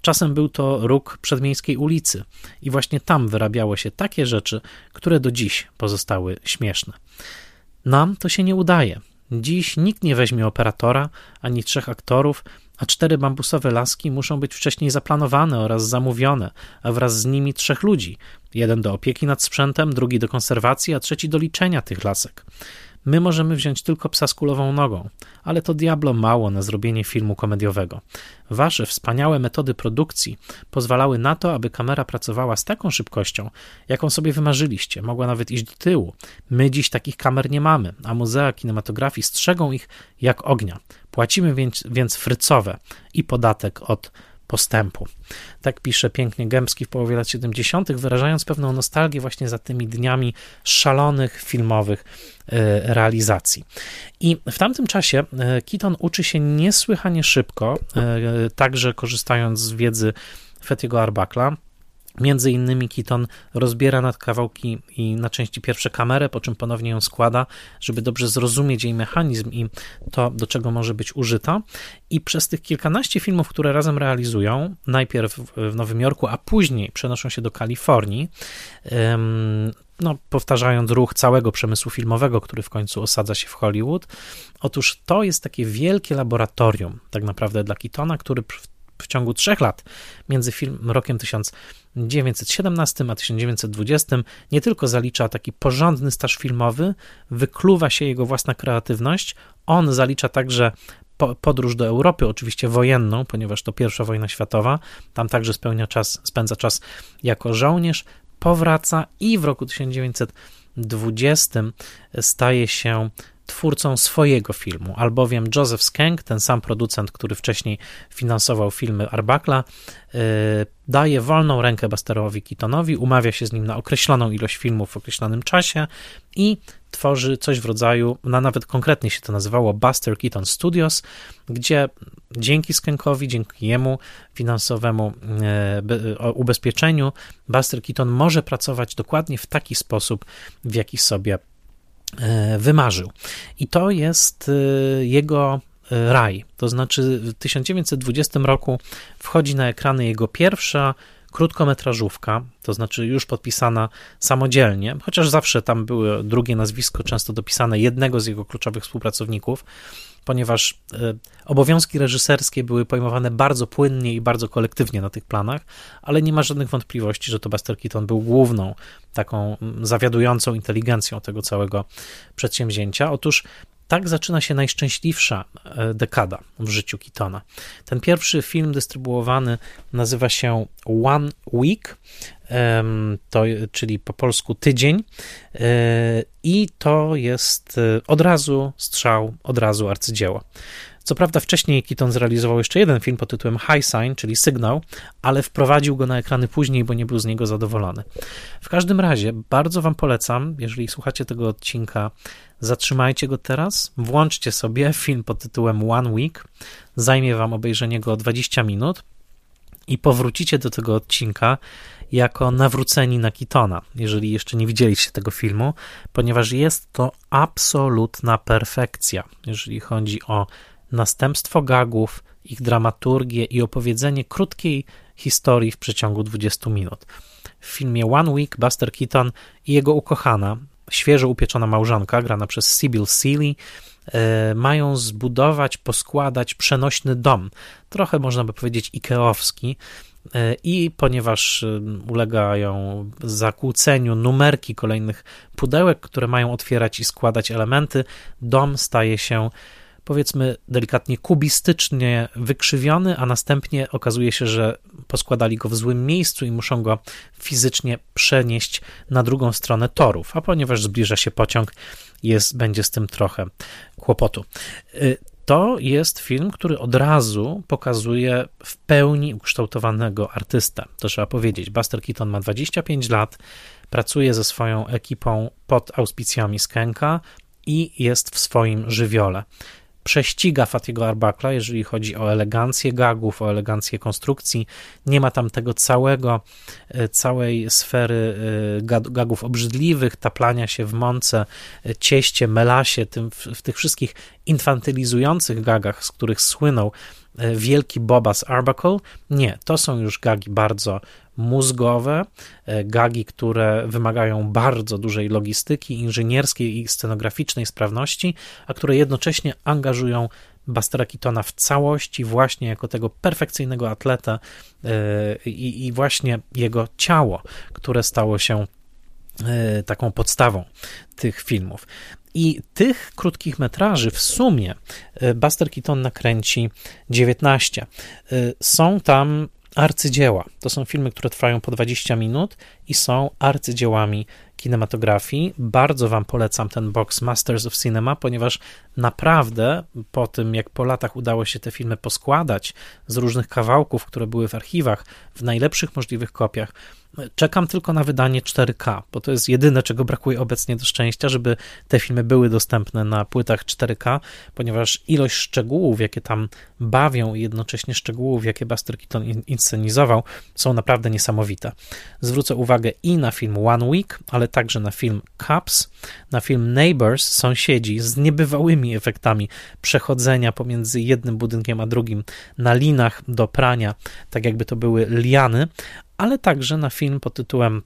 Czasem był to róg przedmiejskiej ulicy i właśnie tam wyrabiało się takie rzeczy, które do dziś pozostały śmieszne. Nam to się nie udaje. Dziś nikt nie weźmie operatora ani trzech aktorów, a cztery bambusowe laski muszą być wcześniej zaplanowane oraz zamówione, a wraz z nimi trzech ludzi: jeden do opieki nad sprzętem, drugi do konserwacji, a trzeci do liczenia tych lasek. My możemy wziąć tylko psa z kulową nogą, ale to diablo mało na zrobienie filmu komediowego. Wasze wspaniałe metody produkcji pozwalały na to, aby kamera pracowała z taką szybkością, jaką sobie wymarzyliście. Mogła nawet iść do tyłu. My dziś takich kamer nie mamy, a muzea kinematografii strzegą ich jak ognia. Płacimy więc, więc frycowe i podatek od postępu. Tak pisze pięknie Gębski w połowie lat 70., wyrażając pewną nostalgię właśnie za tymi dniami szalonych filmowych e, realizacji. I w tamtym czasie e, Keaton uczy się niesłychanie szybko, e, także korzystając z wiedzy Fetiego Arbakla. Między innymi Keaton rozbiera na kawałki i na części pierwsze kamerę, po czym ponownie ją składa, żeby dobrze zrozumieć jej mechanizm i to, do czego może być użyta. I przez tych kilkanaście filmów, które razem realizują, najpierw w Nowym Jorku, a później przenoszą się do Kalifornii, no, powtarzając ruch całego przemysłu filmowego, który w końcu osadza się w Hollywood. Otóż to jest takie wielkie laboratorium, tak naprawdę dla Keatona, który w ciągu trzech lat między film, rokiem 1917 a 1920 nie tylko zalicza taki porządny staż filmowy, wykluwa się jego własna kreatywność, on zalicza także podróż do Europy, oczywiście wojenną, ponieważ to pierwsza wojna światowa, tam także spełnia czas, spędza czas jako żołnierz, powraca i w roku 1920 staje się twórcą swojego filmu, albowiem Joseph Skank, ten sam producent, który wcześniej finansował filmy Arbakla, yy, daje wolną rękę Busterowi Keatonowi, umawia się z nim na określoną ilość filmów w określonym czasie i tworzy coś w rodzaju, na nawet konkretnie się to nazywało Buster Keaton Studios, gdzie dzięki Skankowi, dzięki jemu finansowemu yy, ubezpieczeniu, Buster Keaton może pracować dokładnie w taki sposób, w jaki sobie wymarzył. I to jest e, jego e, raj. To znaczy, w 1920 roku wchodzi na ekrany jego pierwsza krótkometrażówka, to znaczy już podpisana samodzielnie, chociaż zawsze tam było drugie nazwisko, często dopisane jednego z jego kluczowych współpracowników ponieważ e, obowiązki reżyserskie były pojmowane bardzo płynnie i bardzo kolektywnie na tych planach, ale nie ma żadnych wątpliwości, że to Buster Keaton był główną taką zawiadującą inteligencją tego całego przedsięwzięcia. Otóż tak zaczyna się najszczęśliwsza e, dekada w życiu Keatona. Ten pierwszy film dystrybuowany nazywa się One Week, to, czyli po polsku tydzień, e, i to jest e, od razu strzał, od razu arcydzieło. Co prawda wcześniej Keaton zrealizował jeszcze jeden film pod tytułem High Sign, czyli Sygnał, ale wprowadził go na ekrany później, bo nie był z niego zadowolony. W każdym razie bardzo Wam polecam, jeżeli słuchacie tego odcinka, zatrzymajcie go teraz, włączcie sobie film pod tytułem One Week, zajmie Wam obejrzenie go 20 minut i powrócicie do tego odcinka jako nawróceni na Kitona, jeżeli jeszcze nie widzieliście tego filmu, ponieważ jest to absolutna perfekcja, jeżeli chodzi o następstwo gagów, ich dramaturgię i opowiedzenie krótkiej historii w przeciągu 20 minut. W filmie One Week Buster Keaton i jego ukochana, świeżo upieczona małżonka, grana przez Sybil Seeley, e, mają zbudować, poskładać przenośny dom, trochę można by powiedzieć ikeowski, e, i ponieważ e, ulegają zakłóceniu numerki kolejnych pudełek, które mają otwierać i składać elementy, dom staje się powiedzmy delikatnie kubistycznie wykrzywiony, a następnie okazuje się, że poskładali go w złym miejscu i muszą go fizycznie przenieść na drugą stronę torów, a ponieważ zbliża się pociąg, jest, będzie z tym trochę kłopotu. Y, to jest film, który od razu pokazuje w pełni ukształtowanego artystę. To trzeba powiedzieć. Buster Keaton ma 25 lat, pracuje ze swoją ekipą pod auspicjami Skanka i jest w swoim żywiole prześciga Fatiego Arbakla, jeżeli chodzi o elegancję gagów, o elegancję konstrukcji. Nie ma tam tego całego, e, całej sfery e, gagów obrzydliwych, taplania się w mące, e, cieście, melasie, tym, w, w tych wszystkich infantylizujących gagach, z których słynął wielki Bobas Arbuckle. Nie, to są już gagi bardzo mózgowe, e, gagi, które wymagają bardzo dużej logistyki, inżynierskiej i scenograficznej sprawności, a które jednocześnie angażują Bastera Keatona w całości, właśnie jako tego perfekcyjnego atleta e, i, i właśnie jego ciało, które stało się taką podstawą tych filmów. I tych krótkich metraży w sumie Buster Keaton nakręci 19. Są tam arcydzieła. To są filmy, które trwają po 20 minut i są arcydziełami kinematografii. Bardzo Wam polecam ten box Masters of Cinema, ponieważ naprawdę po tym, jak po latach udało się te filmy poskładać z różnych kawałków, które były w archiwach, w najlepszych możliwych kopiach, Czekam tylko na wydanie 4K, bo to jest jedyne, czego brakuje obecnie do szczęścia, żeby te filmy były dostępne na płytach 4K, ponieważ ilość szczegółów, jakie tam bawią i jednocześnie szczegółów, jakie Buster Keaton inscenizował, są naprawdę niesamowite. Zwrócę uwagę i na film One Week, ale także na film Cups, na film Neighbors, sąsiedzi, z niebywałymi efektami przechodzenia pomiędzy jednym budynkiem a drugim na linach do prania, tak jakby to były liany, ale także na film pod tytułem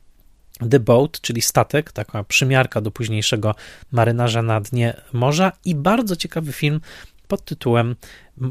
The Boat, czyli statek, taka przymiarka do późniejszego marynarza na dnie morza i bardzo ciekawy film pod tytułem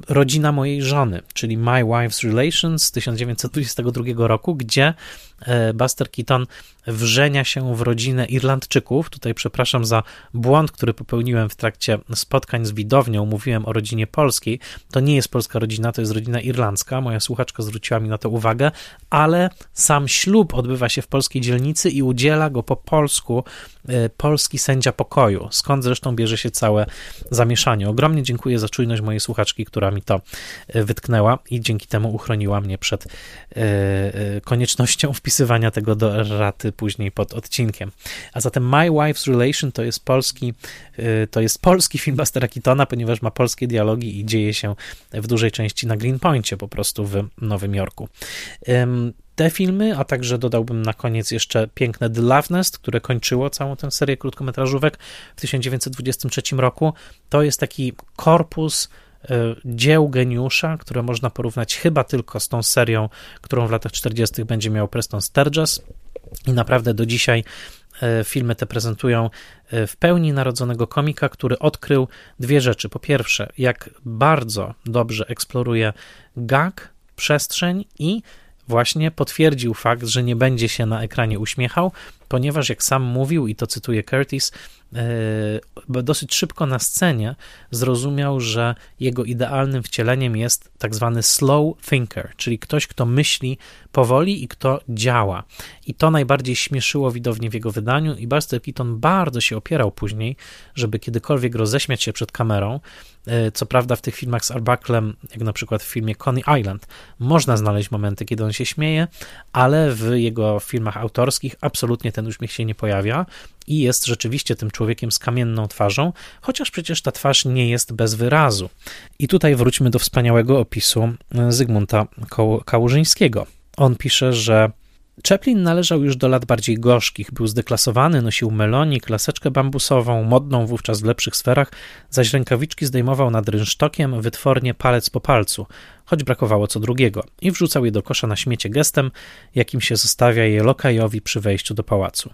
Rodzina mojej żony, czyli My Wife's Relations z 1922 roku, gdzie e, Buster Keaton wrzenia się w rodzinę Irlandczyków. Tutaj przepraszam za błąd, który popełniłem w trakcie spotkań z widownią. Mówiłem o rodzinie polskiej. To nie jest polska rodzina, to jest rodzina irlandzka. Moja słuchaczka zwróciła mi na to uwagę, ale sam ślub odbywa się w polskiej dzielnicy i udziela go po polsku e, polski sędzia pokoju, skąd zresztą bierze się całe zamieszanie. Ogromnie dziękuję za czujność mojej słuchaczki, która mi to e, wytknęła i dzięki temu uchroniła mnie przed e, koniecznością wpisywania tego do raty później pod odcinkiem. A zatem My Wife's Relation to jest polski, to jest polski film Bastera Keatona, ponieważ ma polskie dialogi i dzieje się w dużej części na Greenpointie, po prostu w Nowym Jorku te filmy, a także dodałbym na koniec jeszcze piękne The Love Nest, które kończyło całą tę serię krótkometrażówek w 1923 roku. To jest taki korpus e, dzieł geniusza, które można porównać chyba tylko z tą serią, którą w latach 40. będzie miał Preston Sturges. I naprawdę do dzisiaj e, filmy te prezentują e, w pełni narodzonego komika, który odkrył dwie rzeczy. Po pierwsze, jak bardzo dobrze eksploruje gag, przestrzeń i właśnie potwierdził fakt, że nie będzie się na ekranie uśmiechał, ponieważ jak sam mówił, i to cytuję Curtis, e, dosyć szybko na scenie zrozumiał, że jego idealnym wcieleniem jest tak zwany slow thinker, czyli ktoś, kto myśli powoli i kto działa. I to najbardziej śmieszyło widownię w jego wydaniu i Buster Keaton bardzo się opierał później, żeby kiedykolwiek roześmiać się przed kamerą. E, co prawda w tych filmach z Arbucklem, jak na przykład w filmie Coney Island, można znaleźć momenty, kiedy on się śmieje, ale w jego filmach autorskich absolutnie ten uśmiech się nie pojawia i jest rzeczywiście tym człowiekiem z kamienną twarzą, chociaż przecież ta twarz nie jest bez wyrazu. I tutaj wróćmy do wspaniałego opisu Zygmunta Kałużyńskiego. On pisze, że Chaplin należał już do lat bardziej gorzkich, był zdeklasowany, nosił melonik, laseczkę bambusową, modną wówczas w lepszych sferach, zaś rękawiczki zdejmował nad rynsztokiem, wytwornie palec po palcu, choć brakowało co drugiego, i wrzucał je do kosza na śmiecie gestem, jakim się zostawia je lokajowi przy wejściu do pałacu.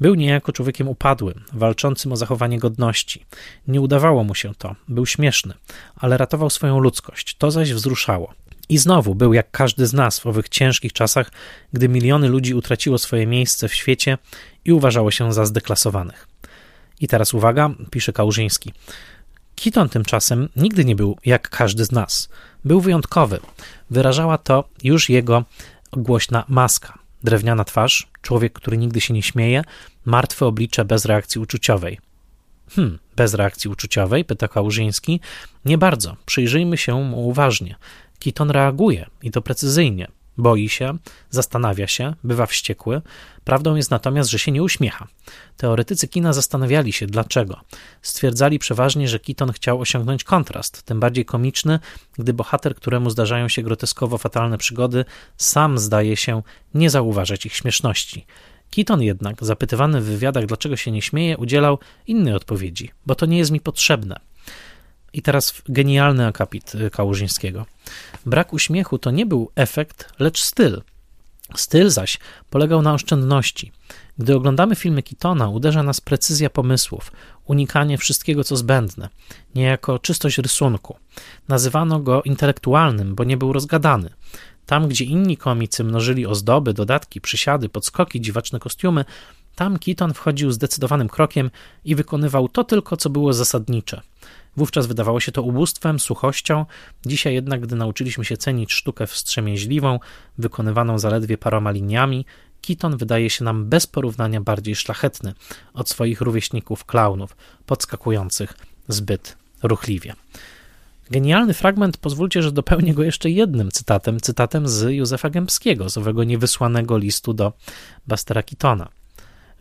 Był niejako człowiekiem upadłym, walczącym o zachowanie godności. Nie udawało mu się to, był śmieszny, ale ratował swoją ludzkość, to zaś wzruszało. I znowu był jak każdy z nas w owych ciężkich czasach, gdy miliony ludzi utraciło swoje miejsce w świecie i uważało się za zdeklasowanych. I teraz uwaga, pisze Kałużyński. Kiton tymczasem nigdy nie był jak każdy z nas. Był wyjątkowy. Wyrażała to już jego głośna maska. Drewniana twarz, człowiek, który nigdy się nie śmieje, martwe oblicze bez reakcji uczuciowej. Hmm, bez reakcji uczuciowej? pyta Kałużyński. Nie bardzo. Przyjrzyjmy się mu uważnie. Keaton reaguje i to precyzyjnie. Boi się, zastanawia się, bywa wściekły. Prawdą jest natomiast, że się nie uśmiecha. Teoretycy kina zastanawiali się dlaczego. Stwierdzali przeważnie, że Keaton chciał osiągnąć kontrast, tym bardziej komiczny, gdy bohater, któremu zdarzają się groteskowo fatalne przygody, sam zdaje się nie zauważać ich śmieszności. Keaton jednak, zapytywany w wywiadach, dlaczego się nie śmieje, udzielał innej odpowiedzi, bo to nie jest mi potrzebne. I teraz genialny akapit y, Kałużyńskiego. Brak uśmiechu to nie był efekt, lecz styl. Styl zaś polegał na oszczędności. Gdy oglądamy filmy Kitona, uderza nas precyzja pomysłów, unikanie wszystkiego, co zbędne, niejako czystość rysunku. Nazywano go intelektualnym, bo nie był rozgadany. Tam, gdzie inni komicy mnożyli ozdoby, dodatki, przysiady, podskoki, dziwaczne kostiumy, Tam Keaton wchodził zdecydowanym krokiem i wykonywał to tylko, co było zasadnicze. Wówczas wydawało się to ubóstwem, suchością, dzisiaj jednak, gdy nauczyliśmy się cenić sztukę wstrzemięźliwą, wykonywaną zaledwie paroma liniami, Keaton wydaje się nam bez porównania bardziej szlachetny od swoich rówieśników klaunów, podskakujących zbyt ruchliwie. Genialny fragment, pozwólcie, że dopełnię go jeszcze jednym cytatem, cytatem z Józefa Gębskiego, z owego niewysłanego listu do Bastera Keatona.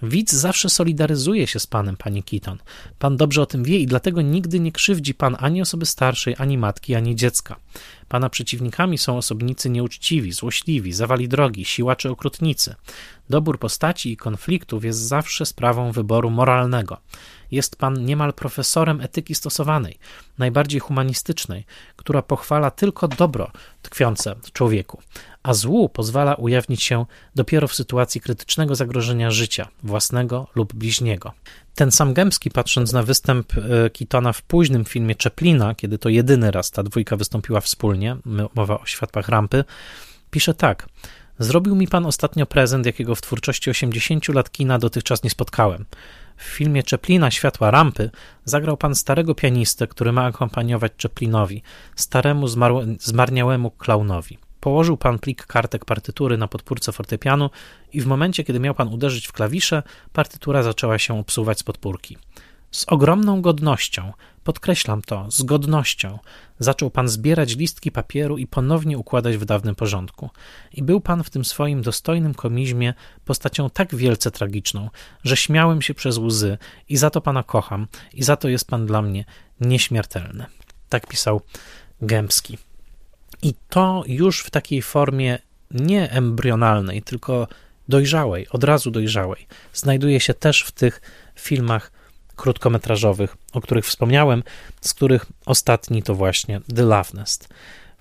Widz zawsze solidaryzuje się z panem, pani Keaton. Pan dobrze o tym wie i dlatego nigdy nie krzywdzi pan ani osoby starszej, ani matki, ani dziecka. Pana przeciwnikami są osobnicy nieuczciwi, złośliwi, zawali drogi, siłacze okrutnicy. Dobór postaci i konfliktów jest zawsze sprawą wyboru moralnego. Jest pan niemal profesorem etyki stosowanej, najbardziej humanistycznej, która pochwala tylko dobro tkwiące w człowieku, a złu pozwala ujawnić się dopiero w sytuacji krytycznego zagrożenia życia, własnego lub bliźniego. Ten sam Gębski, patrząc na występ e, Kitona w późnym filmie Czeplina, kiedy to jedyny raz ta dwójka wystąpiła wspólnie, mowa o światłach rampy, pisze tak. Zrobił mi pan ostatnio prezent, jakiego w twórczości 80 lat kina dotychczas nie spotkałem. W filmie Czeplina Światła Rampy zagrał pan starego pianistę, który ma akompaniować Czeplinowi, staremu zmarniałemu klaunowi. Położył pan plik kartek partytury na podpórce fortepianu i w momencie, kiedy miał pan uderzyć w klawisze, partytura zaczęła się obsuwać z podpórki. Z ogromną godnością, podkreślam to, z godnością, zaczął pan zbierać listki papieru i ponownie układać w dawnym porządku. I był pan w tym swoim dostojnym komizmie postacią tak wielce tragiczną, że śmiałem się przez łzy i za to pana kocham i za to jest pan dla mnie nieśmiertelny. Tak pisał Gębski. I to już w takiej formie nie embrionalnej, tylko dojrzałej, od razu dojrzałej, znajduje się też w tych filmach krótkometrażowych, o których wspomniałem, z których ostatni to właśnie The Love Nest.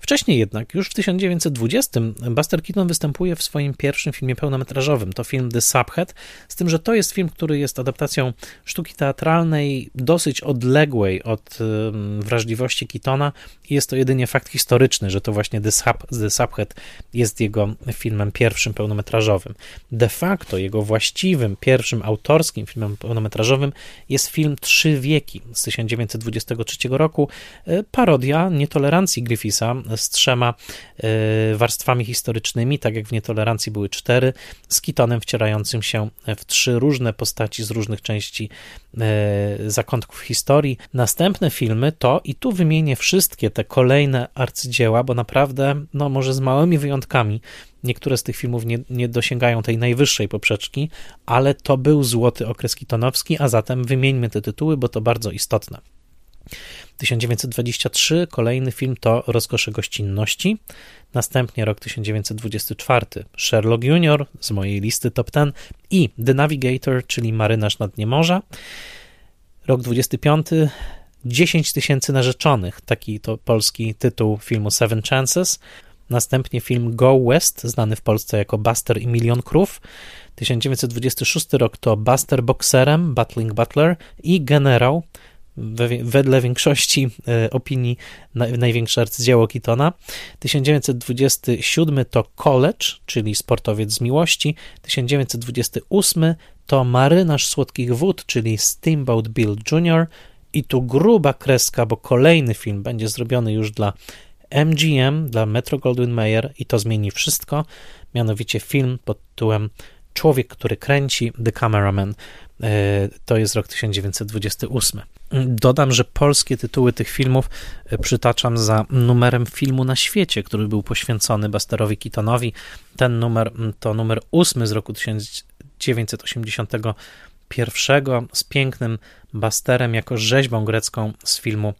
Wcześniej jednak, już w 1920, Buster Keaton występuje w swoim pierwszym filmie pełnometrażowym. To film The Subhead, z tym, że to jest film, który jest adaptacją sztuki teatralnej dosyć odległej od wrażliwości Keatona i jest to jedynie fakt historyczny, że to właśnie The, Sub, The Subhead jest jego filmem pierwszym pełnometrażowym. De facto jego właściwym, pierwszym autorskim filmem pełnometrażowym jest film Trzy wieki z 1923 roku, e, parodia nietolerancji Griffitha z trzema e, warstwami historycznymi, tak jak w Nietolerancji były cztery, z Kitonem wcierającym się w trzy różne postaci z różnych części e, zakątków historii. Następne filmy to, i tu wymienię wszystkie te kolejne arcydzieła, bo naprawdę, no może z małymi wyjątkami, Niektóre z tych filmów nie, nie, dosięgają tej najwyższej poprzeczki, ale to był złoty okres kitonowski, a zatem wymieńmy te tytuły, bo to bardzo istotne. 1923 kolejny film to Rozkosze gościnności. Następnie rok 1924 Sherlock Junior z mojej listy top 10 i The Navigator, czyli Marynarz na dnie morza. Rok 25 10 tysięcy narzeczonych, taki to polski tytuł filmu Seven Chances. Następnie film Go West, znany w Polsce jako Buster i Milion Krów. 1926 rok to Buster Boxerem, Battling Butler i Generał, wedle większości e, opinii największe arcydzieło Keatona. 1927 to College, czyli Sportowiec z miłości. 1928 to Marynarz Słodkich Wód, czyli Steamboat Bill Jr. I tu gruba kreska, bo kolejny film będzie zrobiony już dla MGM, dla Metro Goldwyn Mayer i to zmieni wszystko. Mianowicie film pod tytułem Człowiek, który kręci, The Cameraman. E, to jest rok 1928. Dodam, że polskie tytuły tych filmów e, przytaczam za numerem filmu na świecie, który był poświęcony Busterowi Keatonowi. Ten numer to numer ósmy z roku 1981 z pięknym Busterem jako rzeźbą grecką z filmu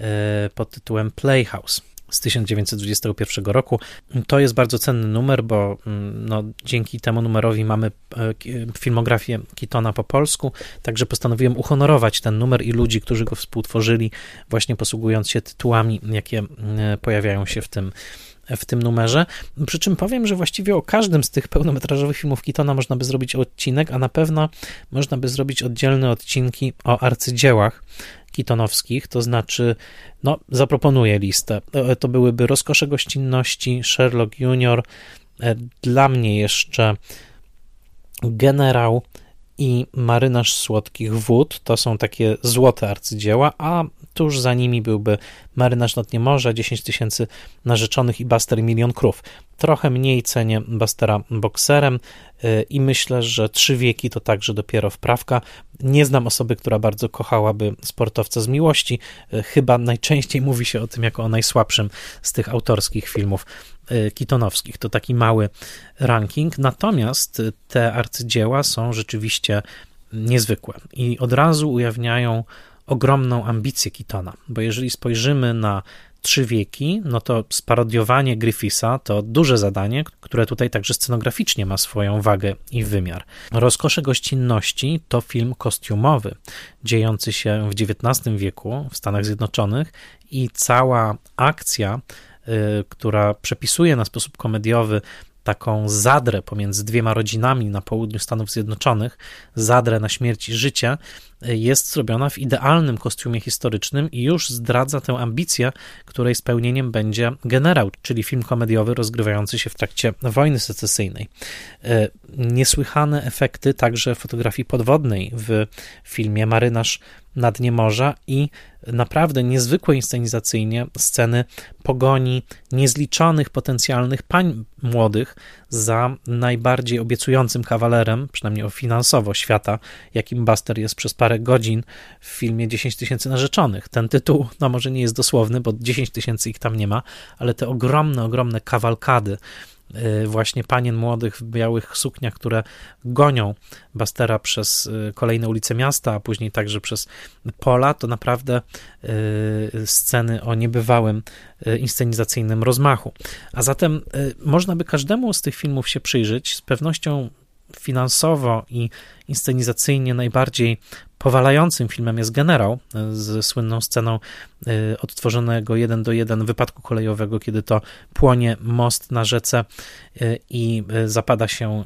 e, pod tytułem Playhouse z 1921 roku. To jest bardzo cenny numer, bo mm, no, dzięki temu numerowi mamy e, filmografię Kitona po polsku, także postanowiłem uhonorować ten numer i ludzi, którzy go współtworzyli, właśnie posługując się tytułami, jakie mm, pojawiają się w tym w tym numerze. Przy czym powiem, że właściwie o każdym z tych pełnometrażowych filmów Kitona można by zrobić odcinek, a na pewno można by zrobić oddzielne odcinki o arcydziełach kitonowskich, to znaczy, no, zaproponuję listę. E, to byłyby Rozkosze Gościnności, Sherlock Junior, e, dla mnie jeszcze Generał i Marynarz Słodkich Wód to są takie złote arcydzieła, a tuż za nimi byłby Marynarz nad dnie morza, 10 tysięcy narzeczonych i Buster Milion Krów. Trochę mniej cenię Bustera bokserem y, i myślę, że trzy wieki to także dopiero wprawka. Nie znam osoby, która bardzo kochałaby sportowca z miłości. Y, chyba najczęściej mówi się o tym jako o najsłabszym z tych autorskich filmów y, kitonowskich. To taki mały ranking. Natomiast te arcydzieła są rzeczywiście niezwykłe i od razu ujawniają ogromną ambicję Kitona, bo jeżeli spojrzymy na trzy wieki, no to sparodiowanie Griffisa to duże zadanie, które tutaj także scenograficznie ma swoją wagę i wymiar. Rozkosze gościnności to film kostiumowy, dziejący się w XIX wieku w Stanach Zjednoczonych i cała akcja, y, która przepisuje na sposób komediowy taką zadrę pomiędzy dwiema rodzinami na południu Stanów Zjednoczonych, zadrę na śmierć i życie, jest zrobiona w idealnym kostiumie historycznym i już zdradza tę ambicję, której spełnieniem będzie Generał, czyli film komediowy rozgrywający się w trakcie wojny secesyjnej. E, niesłychane efekty także fotografii podwodnej w filmie Marynarz na dnie morza i naprawdę niezwykłe inscenizacyjnie sceny pogoni niezliczonych potencjalnych pań młodych za najbardziej obiecującym kawalerem, przynajmniej finansowo, świata, jakim Buster jest przez parę godzin w filmie 10 tysięcy narzeczonych. Ten tytuł, no może nie jest dosłowny, bo 10 tysięcy ich tam nie ma, ale te ogromne, ogromne kawalkady właśnie panien młodych w białych sukniach, które gonią Bastera przez y, kolejne ulice miasta, a później także przez pola, to naprawdę y, sceny o niebywałym inscenizacyjnym rozmachu. A zatem można by każdemu z tych filmów się przyjrzeć. Z pewnością finansowo i inscenizacyjnie najbardziej powalającym filmem jest Generał z słynną sceną y, odtworzonego jeden do jeden wypadku kolejowego, kiedy to płonie most na rzece y, i zapada się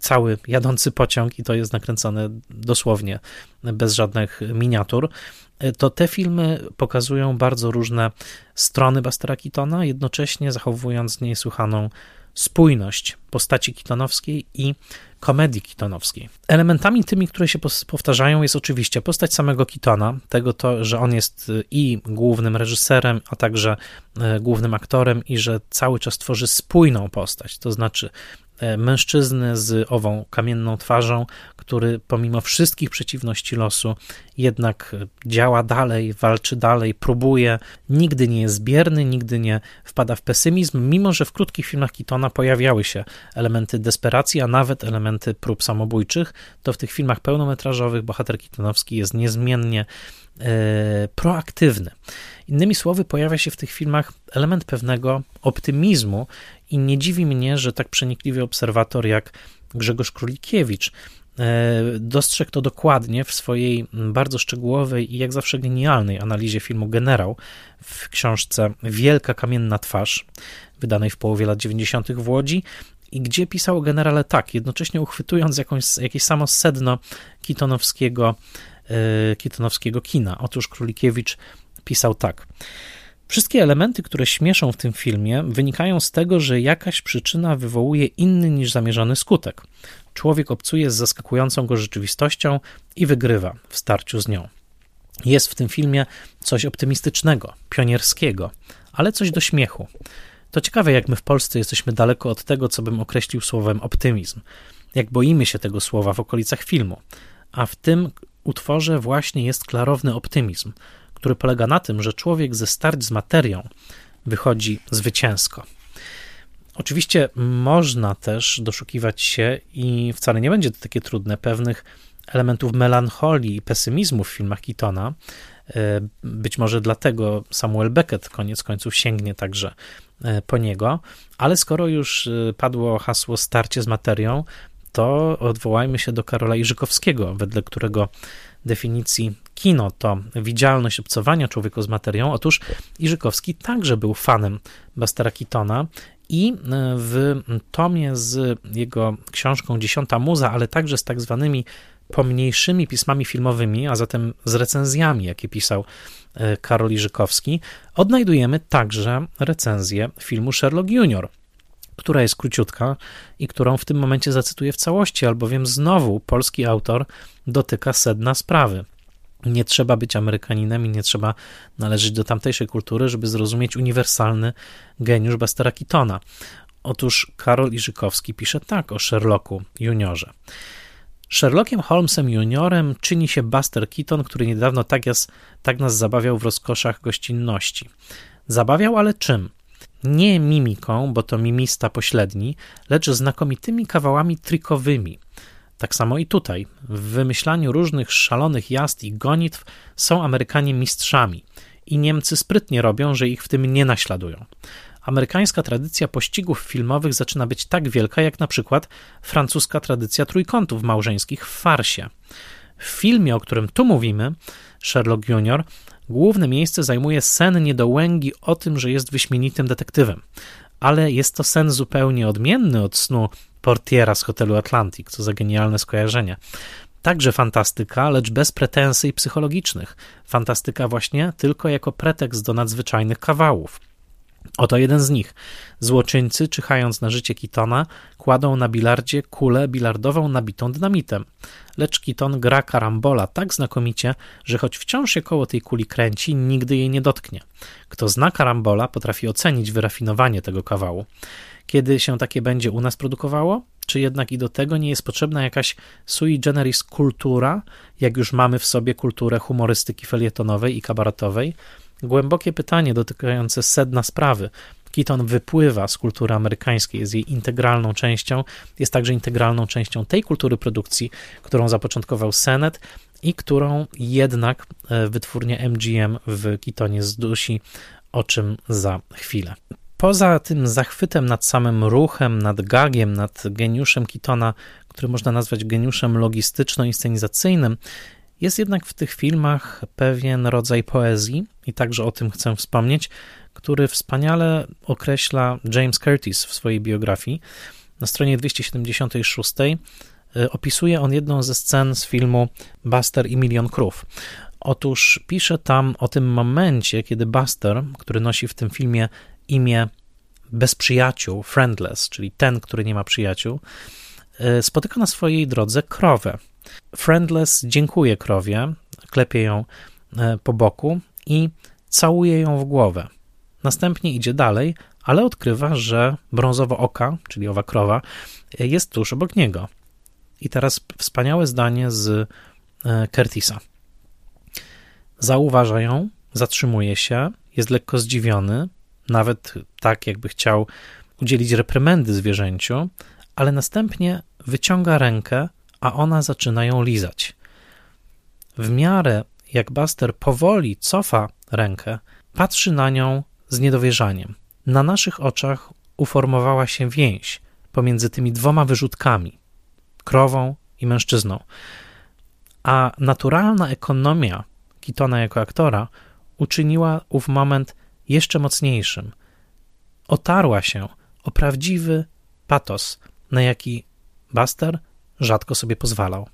cały jadący pociąg i to jest nakręcone dosłownie bez żadnych miniatur. To te filmy pokazują bardzo różne strony Bastera Keatona, jednocześnie zachowując niesłychaną spójność postaci kitonowskiej i komedii kitonowskiej. Elementami tymi, które się powtarzają, jest oczywiście postać samego Kitona, tego to, że on jest y, i głównym reżyserem, a także y, głównym aktorem i że cały czas tworzy spójną postać, to znaczy mężczyzny z ową kamienną twarzą, który pomimo wszystkich przeciwności losu jednak działa dalej, walczy dalej, próbuje, nigdy nie jest bierny, nigdy nie wpada w pesymizm, mimo że w krótkich filmach Kitona pojawiały się elementy desperacji, a nawet elementy prób samobójczych, to w tych filmach pełnometrażowych bohater Kitonowski jest niezmiennie e, proaktywny. Innymi słowy, pojawia się w tych filmach element pewnego optymizmu i nie dziwi mnie, że tak przenikliwy obserwator jak Grzegorz Królikiewicz e, dostrzegł to dokładnie w swojej bardzo szczegółowej i jak zawsze genialnej analizie filmu Generał w książce Wielka kamienna twarz, wydanej w połowie lat 90. w Łodzi, i gdzie pisał o generale tak, jednocześnie uchwytując jakąś, jakieś samo sedno kitonowskiego, e, kitonowskiego kina. Otóż Królikiewicz pisał tak. Wszystkie elementy, które śmieszą w tym filmie, wynikają z tego, że jakaś przyczyna wywołuje inny niż zamierzony skutek. Człowiek obcuje z zaskakującą go rzeczywistością i wygrywa w starciu z nią. Jest w tym filmie coś optymistycznego, pionierskiego, ale coś do śmiechu. To ciekawe, jak my w Polsce jesteśmy daleko od tego, co bym określił słowem optymizm. Jak boimy się tego słowa w okolicach filmu. A w tym utworze właśnie jest klarowny optymizm który polega na tym, że człowiek ze starć z materią wychodzi zwycięsko. Oczywiście można też doszukiwać się, i wcale nie będzie to takie trudne, pewnych elementów melancholii i pesymizmu w filmach Keatona. E, być może dlatego Samuel Beckett koniec końców sięgnie także e, po niego, ale skoro już e, padło hasło starcie z materią, to odwołajmy się do Karola Iżykowskiego, wedle którego definicji kino to widzialność obcowania człowieka z materią. Otóż Iżykowski także był fanem Bastera Keatona i e, w tomie z jego książką Dziesiąta Muza, ale także z tak zwanymi pomniejszymi pismami filmowymi, a zatem z recenzjami, jakie pisał e, Karol Iżykowski, odnajdujemy także recenzję filmu Sherlock Junior, która jest króciutka i którą w tym momencie zacytuję w całości, albowiem znowu polski autor dotyka sedna sprawy. Nie trzeba być Amerykaninem i nie trzeba należeć do tamtejszej kultury, żeby zrozumieć uniwersalny geniusz Bastera Keatona. Otóż Karol Iżykowski pisze tak o Sherlocku juniorze. Sherlockiem Holmesem juniorem czyni się Buster Keaton, który niedawno tak, jest, tak nas zabawiał w rozkoszach gościnności. Zabawiał, ale czym? Nie mimiką, bo to mimista pośredni, lecz znakomitymi kawałami trikowymi. Tak samo i tutaj. W wymyślaniu różnych szalonych jazd i gonitw są Amerykanie mistrzami i Niemcy sprytnie robią, że ich w tym nie naśladują amerykańska tradycja pościgów filmowych zaczyna być tak wielka, jak na przykład francuska tradycja trójkątów małżeńskich w farsie. W filmie, o którym tu mówimy, Sherlock Jr., główne miejsce zajmuje sen niedołęgi o tym, że jest wyśmienitym detektywem. Ale jest to sen zupełnie odmienny od snu portiera z hotelu Atlantic, co za genialne skojarzenie. Także fantastyka, lecz bez pretensji psychologicznych. Fantastyka właśnie tylko jako pretekst do nadzwyczajnych kawałów. Oto jeden z nich. Złoczyńcy, czyhając na życie Kitona, kładą na bilardzie kulę bilardową nabitą dynamitem. Lecz Kiton gra karambola tak znakomicie, że choć wciąż się koło tej kuli kręci, nigdy jej nie dotknie. Kto zna karambola, potrafi ocenić wyrafinowanie tego kawału. Kiedy się takie będzie u nas produkowało? Czy jednak i do tego nie jest potrzebna jakaś sui generis kultura, jak już mamy w sobie kulturę humorystyki felietonowej i kabaretowej? Głębokie pytanie dotykające sedna sprawy. Keaton wypływa z kultury amerykańskiej, jest jej integralną częścią, jest także integralną częścią tej kultury produkcji, którą zapoczątkował Senet i którą jednak e, wytwórnia MGM w Keatonie zdusi, o czym za chwilę. Poza tym zachwytem nad samym ruchem, nad gagiem, nad geniuszem Keatona, który można nazwać geniuszem logistyczno-inscenizacyjnym, jest jednak w tych filmach pewien rodzaj poezji, i także o tym chcę wspomnieć, który wspaniale określa James Curtis w swojej biografii. Na stronie 276 y, opisuje on jedną ze scen z filmu Buster i Milion Krów. Otóż pisze tam o tym momencie, kiedy Buster, który nosi w tym filmie imię bez przyjaciół, friendless, czyli ten, który nie ma przyjaciół, y, spotyka na swojej drodze krowę. Friendless dziękuję krowie, klepie ją e, po boku i całuje ją w głowę. Następnie idzie dalej, ale odkrywa, że brązowo oka, czyli owa krowa, e, jest tuż obok niego. I teraz wspaniałe zdanie z Curtisa. Zauważa ją, zatrzymuje się, jest lekko zdziwiony, nawet tak, jakby chciał udzielić reprymendy zwierzęciu, ale następnie wyciąga rękę a ona zaczyna ją lizać. W miarę jak Buster powoli cofa rękę, patrzy na nią z niedowierzaniem. Na naszych oczach uformowała się więź pomiędzy tymi dwoma wyrzutkami krową i mężczyzną. A naturalna ekonomia Kitona jako aktora uczyniła ów moment jeszcze mocniejszym. Otarła się o prawdziwy patos, na jaki Buster rzadko sobie pozwalał.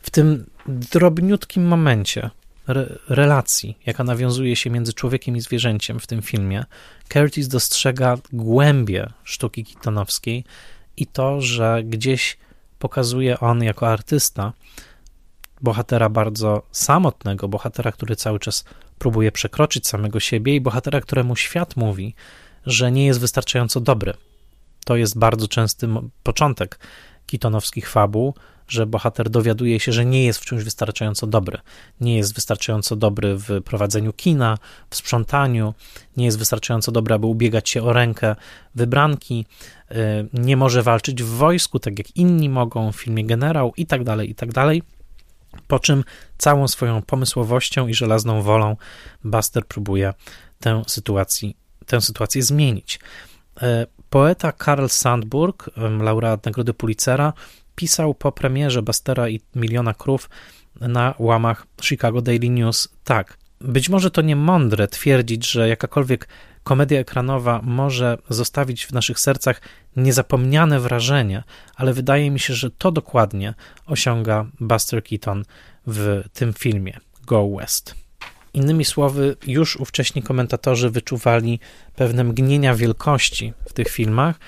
W tym drobniutkim momencie re relacji, jaka nawiązuje się między człowiekiem i zwierzęciem w tym filmie, Curtis dostrzega głębie sztuki kitonowskiej i to, że gdzieś pokazuje on jako artysta bohatera bardzo samotnego, bohatera, który cały czas próbuje przekroczyć samego siebie i bohatera, któremu świat mówi, że nie jest wystarczająco dobry. To jest bardzo częsty początek kitonowskich fabuł, że bohater dowiaduje się, że nie jest wciąż wystarczająco dobry. Nie jest wystarczająco dobry w prowadzeniu kina, w sprzątaniu, nie jest wystarczająco dobry, aby ubiegać się o rękę wybranki, y, nie może walczyć w wojsku, tak jak inni mogą w filmie Generał i tak dalej, i tak dalej. Po czym całą swoją pomysłowością i żelazną wolą Buster próbuje tę sytuację, tę sytuację zmienić. Y, Poeta Karl Sandburg, laureat Nagrody Pulitzera, pisał po premierze Bastera i Miliona Krów na łamach Chicago Daily News tak. Być może to nie mądre twierdzić, że jakakolwiek komedia ekranowa może zostawić w naszych sercach niezapomniane wrażenie, ale wydaje mi się, że to dokładnie osiąga Buster Keaton w tym filmie Go West. Innymi słowy, już ówcześni komentatorzy wyczuwali pewne mgnienia wielkości w tych filmach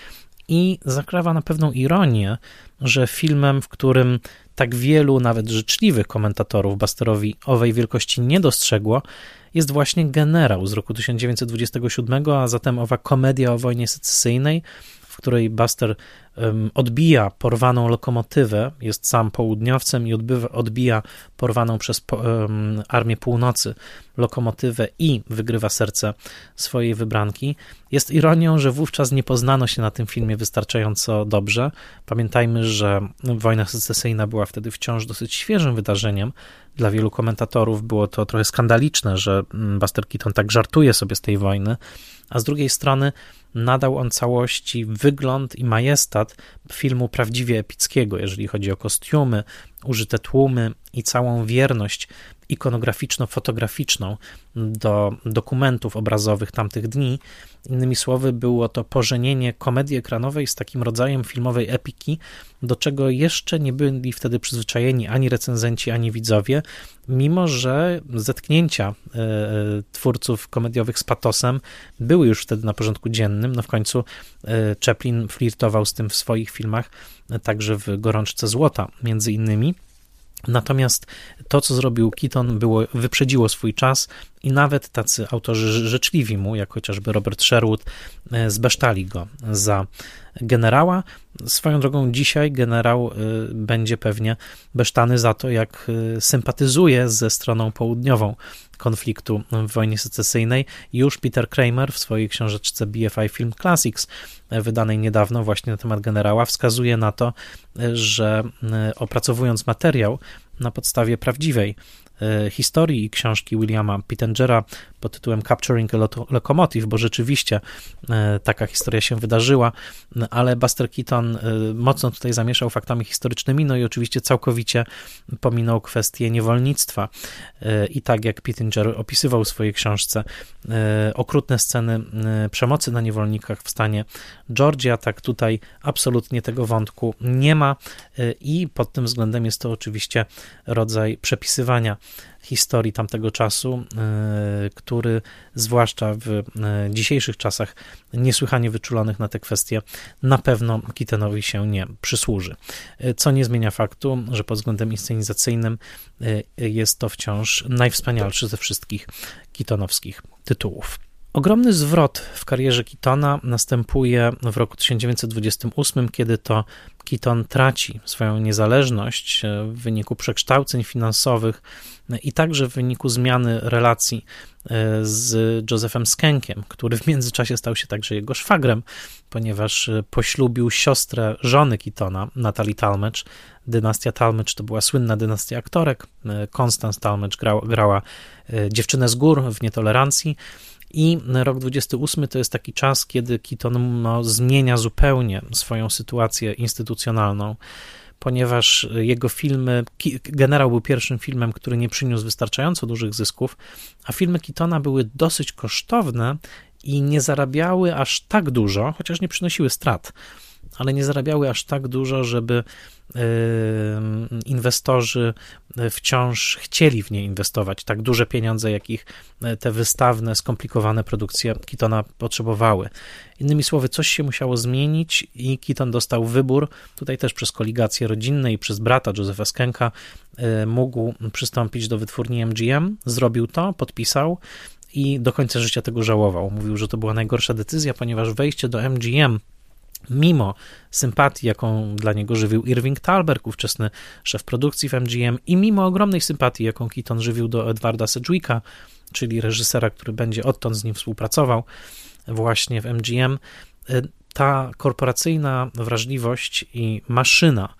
i zakrawa na pewną ironię, że filmem, w którym tak wielu, nawet życzliwych komentatorów Basterowi owej wielkości nie dostrzegło, jest właśnie Generał z roku 1927, a zatem owa komedia o wojnie secesyjnej, w której Buster odbija porwaną lokomotywę, jest sam południowcem i odbywa, odbija porwaną przez Armię Północy lokomotywę i wygrywa serce swojej wybranki. Jest ironią, że wówczas nie poznano się na tym filmie wystarczająco dobrze. Pamiętajmy, że wojna secesyjna była wtedy wciąż dosyć świeżym wydarzeniem. Dla wielu komentatorów było to trochę skandaliczne, że Buster Keaton tak żartuje sobie z tej wojny, a z drugiej strony nadał on całości wygląd i majestat filmu prawdziwie epickiego, jeżeli chodzi o kostiumy, użyte tłumy i całą wierność ikonograficzno-fotograficzną do dokumentów obrazowych tamtych dni. Innymi słowy, było to pożenienie komedii ekranowej z takim rodzajem filmowej epiki, do czego jeszcze nie byli wtedy przyzwyczajeni ani recenzenci, ani widzowie, mimo że zetknięcia e, twórców komediowych z patosem były już wtedy na porządku dziennym. No w końcu e, Chaplin flirtował z tym w swoich filmach, także w Gorączce Złota, między innymi. Natomiast to, co zrobił Keaton, było, wyprzedziło swój czas i nawet tacy autorzy życzliwi mu, jak chociażby Robert Sherwood, e, zbesztali go za generała. Swoją drogą dzisiaj generał e, będzie pewnie besztany za to, jak e, sympatyzuje ze stroną południową konfliktu w wojnie secesyjnej. Już Peter Kramer w swojej książeczce BFI Film Classics, wydanej niedawno właśnie na temat generała, wskazuje na to, że opracowując materiał na podstawie prawdziwej historii i książki Williama Pittengera pod tytułem Capturing Locomotive, bo rzeczywiście e, taka historia się wydarzyła, ale Buster Keaton e, mocno tutaj zamieszał faktami historycznymi, no i oczywiście całkowicie pominął kwestię niewolnictwa. I tak jak Pittenger opisywał w swojej książce okrutne sceny przemocy na niewolnikach w stanie Georgia, tak tutaj absolutnie tego wątku nie ma i pod tym względem jest to oczywiście rodzaj przepisywania historii tamtego czasu, e, który zwłaszcza w e, dzisiejszych czasach niesłychanie wyczulonych na te kwestie na pewno Kitenowi się nie przysłuży. E, co nie zmienia faktu, że pod względem inscenizacyjnym jest to wciąż najwspanialszy ze wszystkich kitonowskich tytułów. Ogromny zwrot w karierze Keatona następuje w roku 1928, kiedy to Keaton traci swoją niezależność w wyniku przekształceń finansowych i także w wyniku zmiany relacji e, z Josephem Skenkiem, który w międzyczasie stał się także jego szwagrem, ponieważ e, poślubił siostrę żony Keatona, Natalie Talmadge. Dynastia Talmadge to była słynna dynastia aktorek. E, Constance Talmadge grała, grała dziewczynę z gór w nietolerancji. I rok 28 to jest taki czas, kiedy Keaton no, zmienia zupełnie swoją sytuację instytucjonalną ponieważ jego filmy, Generał był pierwszym filmem, który nie przyniósł wystarczająco dużych zysków, a filmy Keatona były dosyć kosztowne i nie zarabiały aż tak dużo, chociaż nie przynosiły strat, ale nie zarabiały aż tak dużo, żeby inwestorzy wciąż chcieli w nie inwestować tak duże pieniądze, jakich e, te wystawne, skomplikowane produkcje Kitona potrzebowały. Innymi słowy, coś się musiało zmienić i Keaton dostał wybór, tutaj też przez koligacje rodzinne i przez brata Josepha Skenka e, mógł przystąpić do wytwórni MGM, zrobił to, podpisał i do końca życia tego żałował. Mówił, że to była najgorsza decyzja, ponieważ wejście do MGM Mimo sympatii, jaką dla niego żywił Irving Thalberg, ówczesny szef produkcji w MGM, i mimo ogromnej sympatii, jaką Keaton żywił do Edwarda Sedgwicka, czyli reżysera, który będzie odtąd z nim współpracował właśnie w MGM, y, ta korporacyjna wrażliwość i maszyna,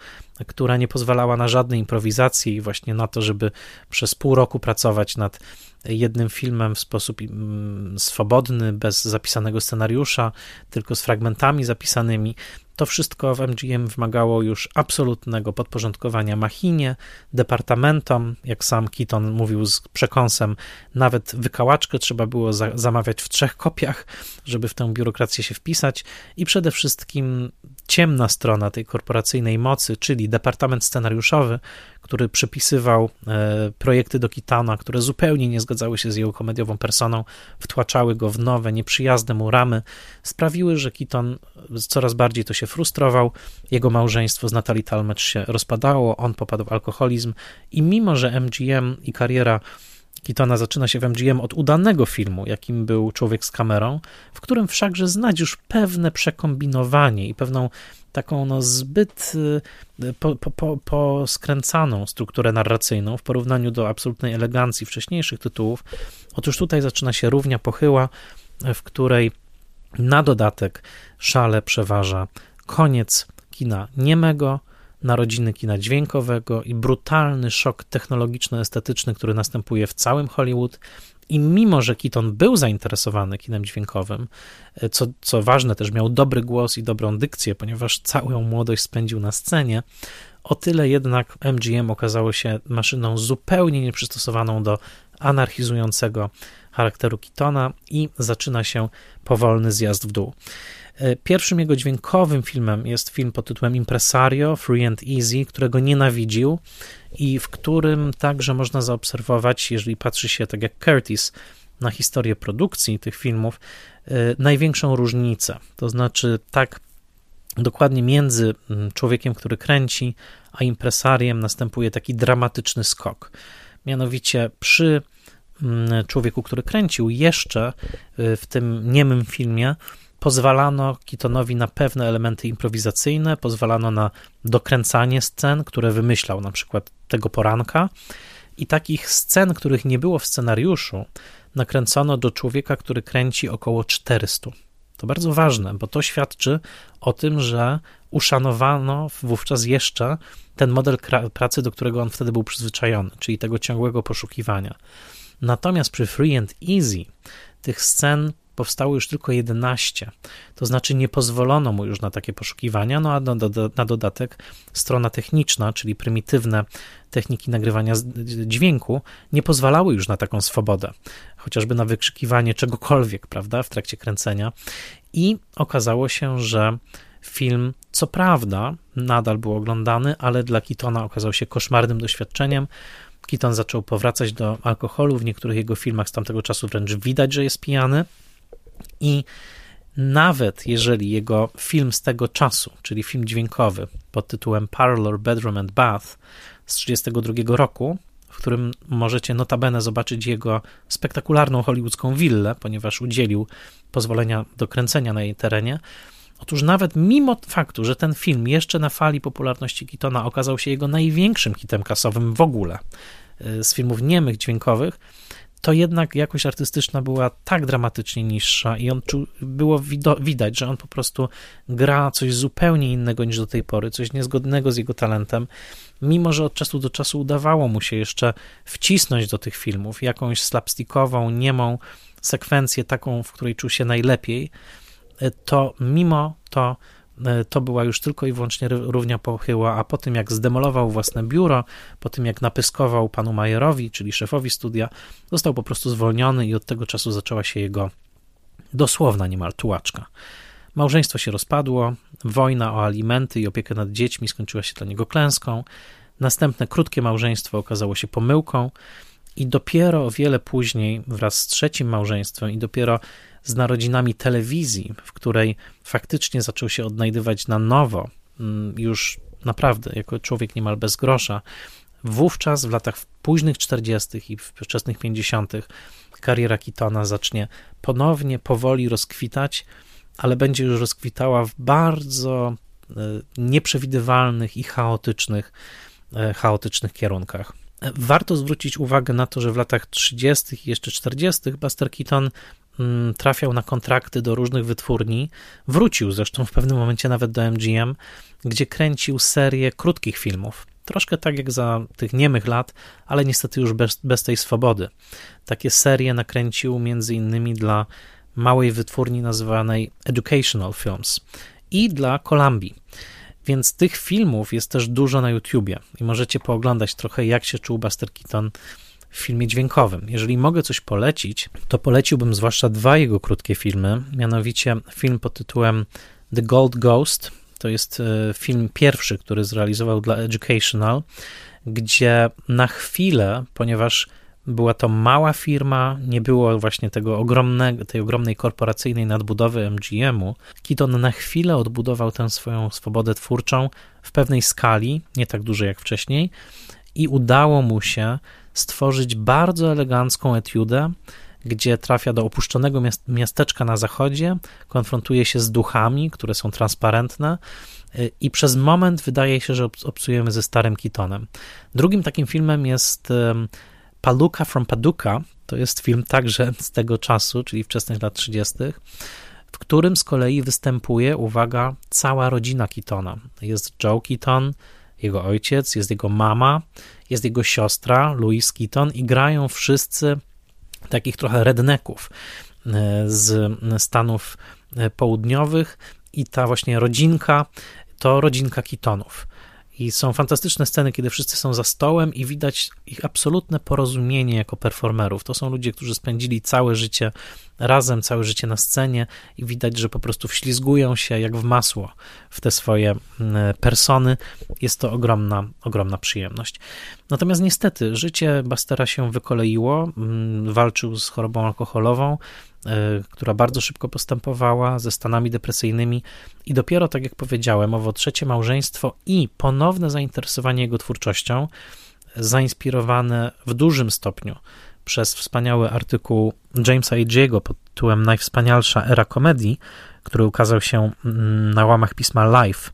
która nie pozwalała na żadne improwizacje i właśnie na to, żeby przez pół roku pracować nad jednym filmem w sposób mm, swobodny, bez zapisanego scenariusza, tylko z fragmentami zapisanymi. To wszystko w MGM wymagało już absolutnego podporządkowania machinie, departamentom, jak sam Keaton mówił z przekąsem, nawet wykałaczkę trzeba było za zamawiać w trzech kopiach, żeby w tę biurokrację się wpisać i przede wszystkim ciemna strona tej korporacyjnej mocy, czyli departament scenariuszowy, który przypisywał e, projekty do Kitana, które zupełnie nie zgadzały się z jego komediową personą, wtłaczały go w nowe, nieprzyjazne mu ramy, sprawiły, że Keaton coraz bardziej to się frustrował. Jego małżeństwo z Natalie Talmadge się rozpadało, on popadł w alkoholizm i mimo, że MGM i kariera Kitona zaczyna się w MGM od udanego filmu, jakim był Człowiek z kamerą, w którym wszakże znać już pewne przekombinowanie i pewną taką no, zbyt y, po, po, po, poskręcaną strukturę narracyjną w porównaniu do absolutnej elegancji wcześniejszych tytułów. Otóż tutaj zaczyna się równia pochyła, w której na dodatek szale przeważa koniec kina niemego, narodziny kina dźwiękowego i brutalny szok technologiczno-estetyczny, który następuje w całym Hollywood. I mimo, że Keaton był zainteresowany kinem dźwiękowym, e, co, co ważne, też miał dobry głos i dobrą dykcję, ponieważ całą młodość spędził na scenie, o tyle jednak MGM okazało się maszyną zupełnie nieprzystosowaną do anarchizującego charakteru Keatona i zaczyna się powolny zjazd w dół. E, pierwszym jego dźwiękowym filmem jest film pod tytułem Impresario, Free and Easy, którego nienawidził i w którym także można zaobserwować, jeżeli patrzy się tak jak Curtis na historię produkcji tych filmów, e, największą różnicę. To znaczy, tak dokładnie między mm, człowiekiem, który kręci, a impresariem następuje taki dramatyczny skok. Mianowicie przy mm, człowieku, który kręcił, jeszcze e, w tym niemym filmie pozwalano Kitonowi na pewne elementy improwizacyjne, pozwalano na dokręcanie scen, które wymyślał na przykład tego poranka i takich scen, których nie było w scenariuszu, nakręcono do człowieka, który kręci około 400. To bardzo ważne, bo to świadczy o tym, że uszanowano wówczas jeszcze ten model pracy, do którego on wtedy był przyzwyczajony, czyli tego ciągłego poszukiwania. Natomiast przy Free and Easy tych scen powstało już tylko 11. To znaczy nie pozwolono mu już na takie poszukiwania, no a na, na dodatek strona techniczna, czyli prymitywne techniki nagrywania dźwięku, nie pozwalały już na taką swobodę, chociażby na wykrzykiwanie czegokolwiek, prawda, w trakcie kręcenia. I okazało się, że film, co prawda, nadal był oglądany, ale dla Kitona okazał się koszmarnym doświadczeniem. Keaton zaczął powracać do alkoholu. W niektórych jego filmach z tamtego czasu wręcz widać, że jest pijany. I nawet jeżeli jego film z tego czasu, czyli film dźwiękowy pod tytułem Parlor, Bedroom and Bath z 1932 roku, w którym możecie notabene zobaczyć jego spektakularną hollywoodzką willę, ponieważ udzielił pozwolenia do kręcenia na jej terenie. Otóż nawet mimo faktu, że ten film jeszcze na fali popularności Keatona okazał się jego największym hitem kasowym w ogóle y, z filmów niemych dźwiękowych, to jednak jakość artystyczna była tak dramatycznie niższa i on czu, było widać, że on po prostu gra coś zupełnie innego niż do tej pory, coś niezgodnego z jego talentem, mimo że od czasu do czasu udawało mu się jeszcze wcisnąć do tych filmów jakąś slapstickową, niemą sekwencję, taką, w której czuł się najlepiej, to mimo to to była już tylko i wyłącznie równia pochyła, a po tym jak zdemolował własne biuro, po tym jak napyskował panu Majerowi, czyli szefowi studia, został po prostu zwolniony i od tego czasu zaczęła się jego dosłowna niemal tułaczka. Małżeństwo się rozpadło, wojna o alimenty i opiekę nad dziećmi skończyła się dla niego klęską, następne krótkie małżeństwo okazało się pomyłką i dopiero o wiele później wraz z trzecim małżeństwem i dopiero z narodzinami telewizji, w której faktycznie zaczął się odnajdywać na nowo, mm, już naprawdę jako człowiek niemal bez grosza. Wówczas w latach późnych 40. i wczesnych 50. kariera Kitona zacznie ponownie, powoli rozkwitać, ale będzie już rozkwitała w bardzo e, nieprzewidywalnych i chaotycznych, e, chaotycznych kierunkach. Warto zwrócić uwagę na to, że w latach 30. i jeszcze 40. Buster Keaton Mm, trafiał na kontrakty do różnych wytwórni. Wrócił zresztą w pewnym momencie nawet do MGM, gdzie kręcił serię krótkich filmów. Troszkę tak jak za tych niemych lat, ale niestety już bez, bez tej swobody. Takie serie nakręcił między innymi dla małej wytwórni nazywanej Educational Films i dla Columbia. Więc tych filmów jest też dużo na YouTubie i możecie pooglądać trochę, jak się czuł Buster Keaton w filmie dźwiękowym. Jeżeli mogę coś polecić, to poleciłbym zwłaszcza dwa jego krótkie filmy, mianowicie film pod tytułem The Gold Ghost, To jest e, film pierwszy, który zrealizował dla Educational, gdzie na chwilę, ponieważ była to mała firma, nie było właśnie tego ogromnego, tej ogromnej korporacyjnej nadbudowy MGM-u. Keaton na chwilę odbudował tę swoją swobodę twórczą w pewnej skali, nie tak dużej jak wcześniej, i udało mu się stworzyć bardzo elegancką etiudę, gdzie trafia do opuszczonego miasteczka na zachodzie, konfrontuje się z duchami, które są transparentne, y, i przez moment wydaje się, że obcujemy ze starym Kitonem. Drugim takim filmem jest Paluka from Paducah. To jest film także z tego czasu, czyli wczesnych lat 30., w którym z kolei występuje, uwaga, cała rodzina Kitona. Jest Joe Keaton, jego ojciec, jest jego mama, jest jego siostra, Louise Keaton i grają wszyscy takich trochę redneków e, z Stanów Południowych i ta właśnie rodzinka to rodzinka Keatonów. I są fantastyczne sceny, kiedy wszyscy są za stołem i widać ich absolutne porozumienie jako performerów. To są ludzie, którzy spędzili całe życie razem, całe życie na scenie i widać, że po prostu wślizgują się jak w masło w te swoje mm, persony. Jest to ogromna, ogromna przyjemność. Natomiast niestety życie Bastera się wykoleiło, mm, walczył z chorobą alkoholową, która bardzo szybko postępowała ze stanami depresyjnymi i dopiero, tak jak powiedziałem, owo trzecie małżeństwo i ponowne zainteresowanie jego twórczością, zainspirowane w dużym stopniu przez wspaniały artykuł Jamesa Agiego pod tytułem Najwspanialsza era komedii, który ukazał się mm, na łamach pisma Life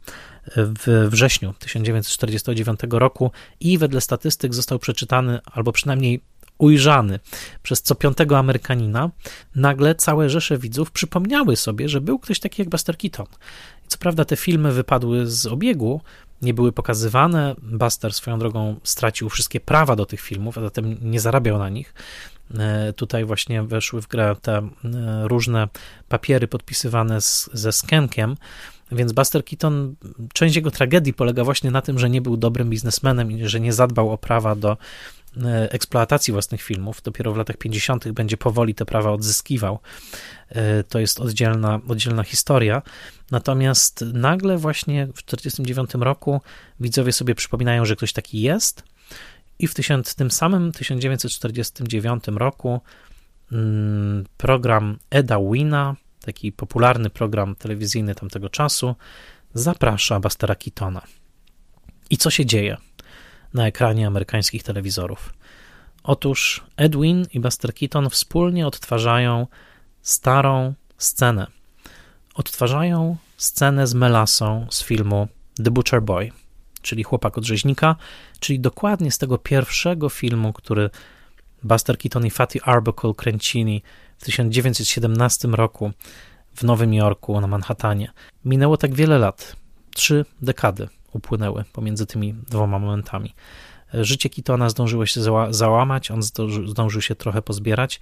w wrześniu 1949 roku i wedle statystyk został przeczytany, albo przynajmniej ujrzany przez co piątego Amerykanina, nagle całe rzesze widzów przypomniały sobie, że był ktoś taki jak Buster Keaton. I co prawda te filmy wypadły z obiegu, nie były pokazywane. Buster swoją drogą stracił wszystkie prawa do tych filmów, a zatem nie zarabiał na nich. E, tutaj właśnie weszły w grę te e, różne papiery podpisywane z, ze skenkiem, więc Buster Keaton, część jego tragedii polega właśnie na tym, że nie był dobrym biznesmenem i że nie zadbał o prawa do eksploatacji własnych filmów. Dopiero w latach 50. będzie powoli te prawa odzyskiwał. E, to jest oddzielna, oddzielna historia. Natomiast nagle właśnie w 1949 roku widzowie sobie przypominają, że ktoś taki jest i w tysiąc, tym samym 1949 roku mm, program Eda Wina, taki popularny program telewizyjny tamtego czasu, zaprasza Bastera Keatona. I co się dzieje? Na ekranie amerykańskich telewizorów. Otóż Edwin i Buster Keaton wspólnie odtwarzają starą scenę. Odtwarzają scenę z Melasą z filmu The Butcher Boy, czyli Chłopak od rzeźnika, czyli dokładnie z tego pierwszego filmu, który Buster Keaton i Fatty Arbuckle kręcili w 1917 roku w Nowym Jorku na Manhattanie. Minęło tak wiele lat, trzy dekady upłynęły pomiędzy tymi dwoma momentami. Życie Kitona zdążyło się załamać, on zdążył się trochę pozbierać,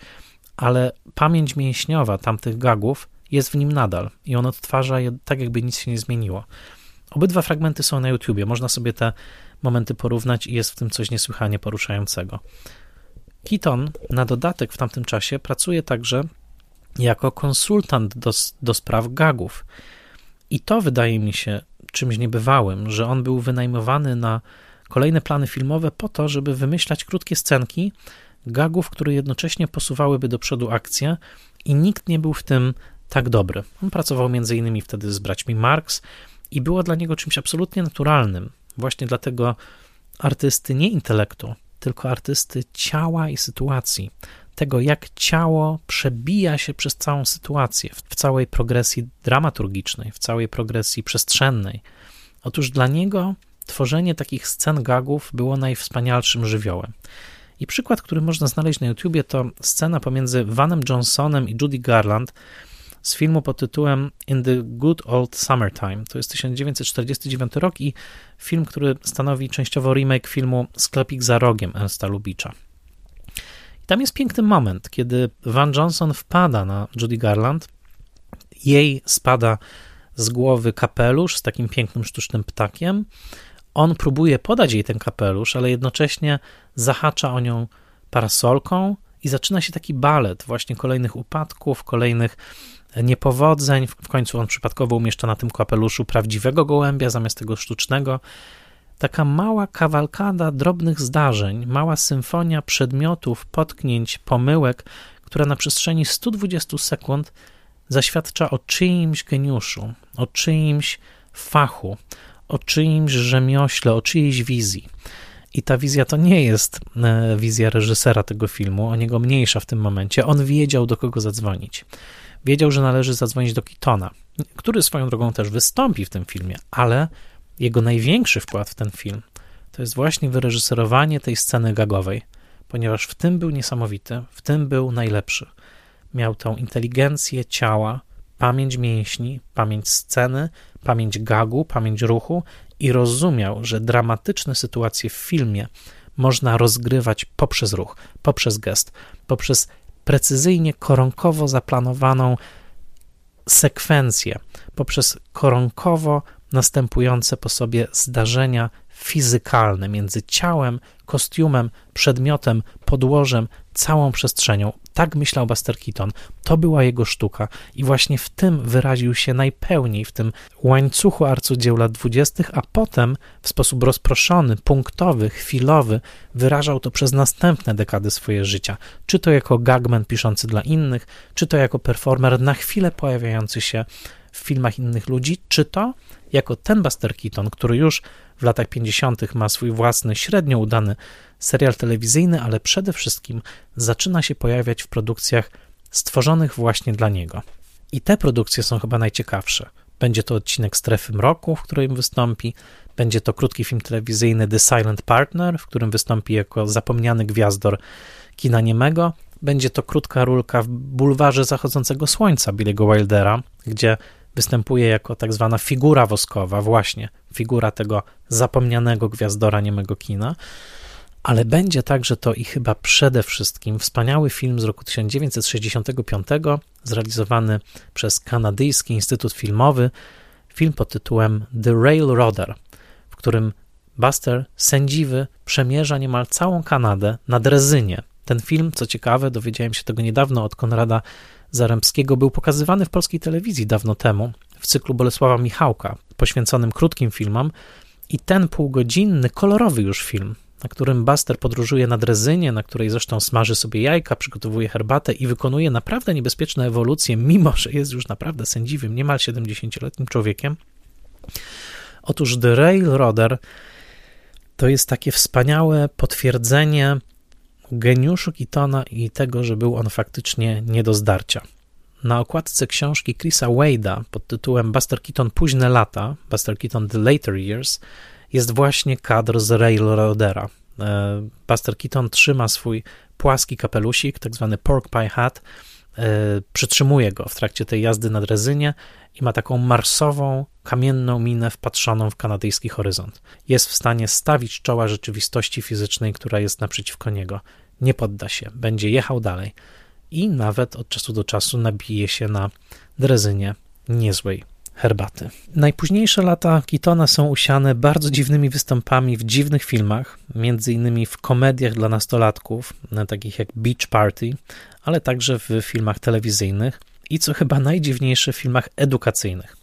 ale pamięć mięśniowa tamtych gagów jest w nim nadal i on odtwarza je tak, jakby nic się nie zmieniło. Obydwa fragmenty są na YouTubie, można sobie te momenty porównać i jest w tym coś niesłychanie poruszającego. Keaton na dodatek w tamtym czasie pracuje także jako konsultant do, do spraw gagów. I to wydaje mi się czymś niebywałym, że on był wynajmowany na kolejne plany filmowe po to, żeby wymyślać krótkie scenki gagów, które jednocześnie posuwałyby do przodu akcję i nikt nie był w tym tak dobry. On pracował innymi wtedy z braćmi Marx i było dla niego czymś absolutnie naturalnym. Właśnie dlatego artysty nie intelektu, tylko artysty ciała i sytuacji. Tego, jak ciało przebija się przez całą sytuację, w całej progresji dramaturgicznej, w całej progresji przestrzennej. Otóż dla niego tworzenie takich scen gagów było najwspanialszym żywiołem. I przykład, który można znaleźć na YouTubie, to scena pomiędzy Vanem Johnsonem i Judy Garland z filmu pod tytułem In the Good Old Summertime. To jest 1949 rok i film, który stanowi częściowo remake filmu Sklepik za rogiem Ernsta Lubicza. I tam jest piękny moment, kiedy Van Johnson wpada na Judy Garland, jej spada z głowy kapelusz z takim pięknym sztucznym ptakiem, on próbuje podać jej ten kapelusz, ale jednocześnie zahacza o nią parasolką i zaczyna się taki balet właśnie kolejnych upadków, kolejnych niepowodzeń. W końcu on przypadkowo umieszcza na tym kapeluszu prawdziwego gołębia zamiast tego sztucznego. Taka mała kawalkada drobnych zdarzeń, mała symfonia przedmiotów, potknięć, pomyłek, która na przestrzeni 120 sekund zaświadcza o czyimś geniuszu, o czyimś fachu, o czyimś rzemiośle, o czyjejś wizji. I ta wizja to nie jest e, wizja reżysera tego filmu, o niego mniejsza w tym momencie. On wiedział, do kogo zadzwonić. Wiedział, że należy zadzwonić do Kitona, który swoją drogą też wystąpi w tym filmie, ale jego największy wkład w ten film to jest właśnie wyreżyserowanie tej sceny gagowej, ponieważ w tym był niesamowity, w tym był najlepszy. Miał tą inteligencję ciała, pamięć mięśni, pamięć sceny, pamięć gagu, pamięć ruchu i rozumiał, że dramatyczne sytuacje w filmie można rozgrywać poprzez ruch, poprzez gest, poprzez precyzyjnie, koronkowo zaplanowaną sekwencję, poprzez koronkowo następujące po sobie zdarzenia fizykalne między ciałem, kostiumem, przedmiotem, podłożem, całą przestrzenią. Tak myślał Buster Keaton. To była jego sztuka i właśnie w tym wyraził się najpełniej, w tym łańcuchu arcudzieł lat dwudziestych, a potem w sposób rozproszony, punktowy, chwilowy wyrażał to przez następne dekady swojego życia. Czy to jako gagman piszący dla innych, czy to jako performer na chwilę pojawiający się w filmach innych ludzi, czy to jako ten Buster Keaton, który już w latach 50. ma swój własny, średnio udany serial telewizyjny, ale przede wszystkim zaczyna się pojawiać w produkcjach stworzonych właśnie dla niego. I te produkcje są chyba najciekawsze. Będzie to odcinek Strefy Mroku, w którym wystąpi, będzie to krótki film telewizyjny The Silent Partner, w którym wystąpi jako zapomniany gwiazdor kina niemego. Będzie to krótka rulka w bulwarze zachodzącego słońca Billy'ego Wildera, gdzie występuje jako tak zwana figura woskowa, właśnie figura tego zapomnianego gwiazdora niemego kina, ale będzie także to i chyba przede wszystkim wspaniały film z roku 1965, zrealizowany przez Kanadyjski Instytut Filmowy, film pod tytułem The Railroader, w którym Buster, sędziwy, przemierza niemal całą Kanadę na drezynie. Ten film, co ciekawe, dowiedziałem się tego niedawno od Konrada Zarębskiego był pokazywany w polskiej telewizji dawno temu w cyklu Bolesława Michałka, poświęconym krótkim filmom i ten półgodzinny, kolorowy już film, na którym Buster podróżuje na drezynie, na której zresztą smaży sobie jajka, przygotowuje herbatę i wykonuje naprawdę niebezpieczne ewolucje, mimo że jest już naprawdę sędziwym, niemal 70-letnim człowiekiem. Otóż The Railroader to jest takie wspaniałe potwierdzenie geniuszu Keatona i tego, że był on faktycznie nie do zdarcia. Na okładce książki Chrisa Wade'a pod tytułem Buster Keaton Późne lata, Buster Keaton The Later Years, jest właśnie kadr z Railroadera. E, Buster Keaton trzyma swój płaski kapelusik, tak zwany pork pie hat, e, przytrzymuje go w trakcie tej jazdy na drezynie i ma taką marsową, kamienną minę wpatrzoną w kanadyjski horyzont. Jest w stanie stawić czoła rzeczywistości fizycznej, która jest naprzeciwko niego nie podda się, będzie jechał dalej i nawet od czasu do czasu nabije się na drezynie niezłej herbaty. Najpóźniejsze lata Kitona są usiane bardzo dziwnymi występami w dziwnych filmach, między innymi w komediach dla nastolatków, takich jak Beach Party, ale także w filmach telewizyjnych i co chyba najdziwniejsze w filmach edukacyjnych.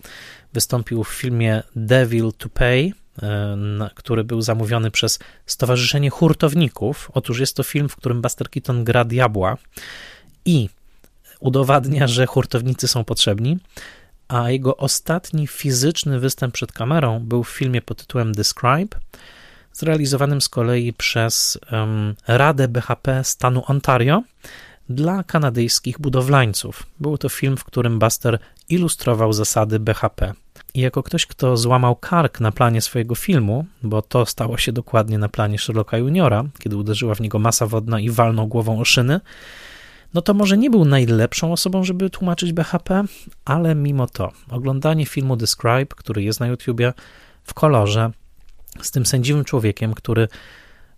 Wystąpił w filmie Devil to Pay który był zamówiony przez Stowarzyszenie Hurtowników. Otóż jest to film, w którym Buster Keaton gra diabła i udowadnia, że hurtownicy są potrzebni, a jego ostatni fizyczny występ przed kamerą był w filmie pod tytułem Describe, zrealizowanym z kolei przez um, Radę BHP stanu Ontario dla kanadyjskich budowlańców. Był to film, w którym Buster ilustrował zasady BHP. I jako ktoś, kto złamał kark na planie swojego filmu, bo to stało się dokładnie na planie Sherlocka Juniora, kiedy uderzyła w niego masa wodna i walnął głową o szyny, no to może nie był najlepszą osobą, żeby tłumaczyć BHP, ale mimo to oglądanie filmu Describe, który jest na YouTubie w kolorze, z tym sędziwym człowiekiem, który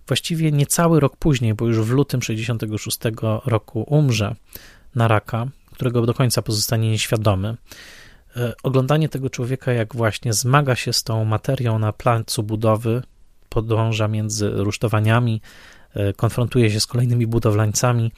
właściwie niecały rok później, bo już w lutym 66 roku umrze na raka, którego do końca pozostanie nieświadomy, oglądanie tego człowieka, jak właśnie zmaga się z tą materią na placu budowy, podąża między rusztowaniami, e, konfrontuje się z kolejnymi budowlańcami,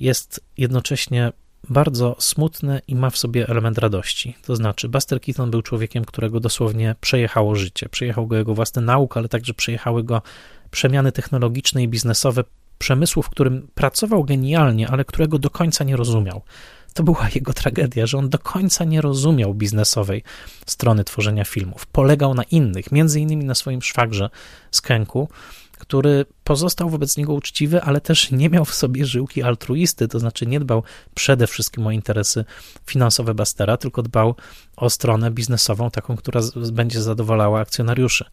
jest jednocześnie bardzo smutne i ma w sobie element radości. To znaczy, Buster Keaton był człowiekiem, którego dosłownie przejechało życie. Przejechał go jego własny nauk, ale także przejechały go przemiany technologiczne i biznesowe przemysłu, w którym pracował genialnie, ale którego do końca nie rozumiał. To była jego tragedia, że on do końca nie rozumiał biznesowej strony tworzenia filmów. Polegał na innych, między innymi na swoim szwagrze z Kenku, który pozostał wobec niego uczciwy, ale też nie miał w sobie żyłki altruisty, to znaczy nie dbał przede wszystkim o interesy finansowe Bastera, tylko dbał o stronę biznesową, taką, która będzie zadowalała akcjonariuszy.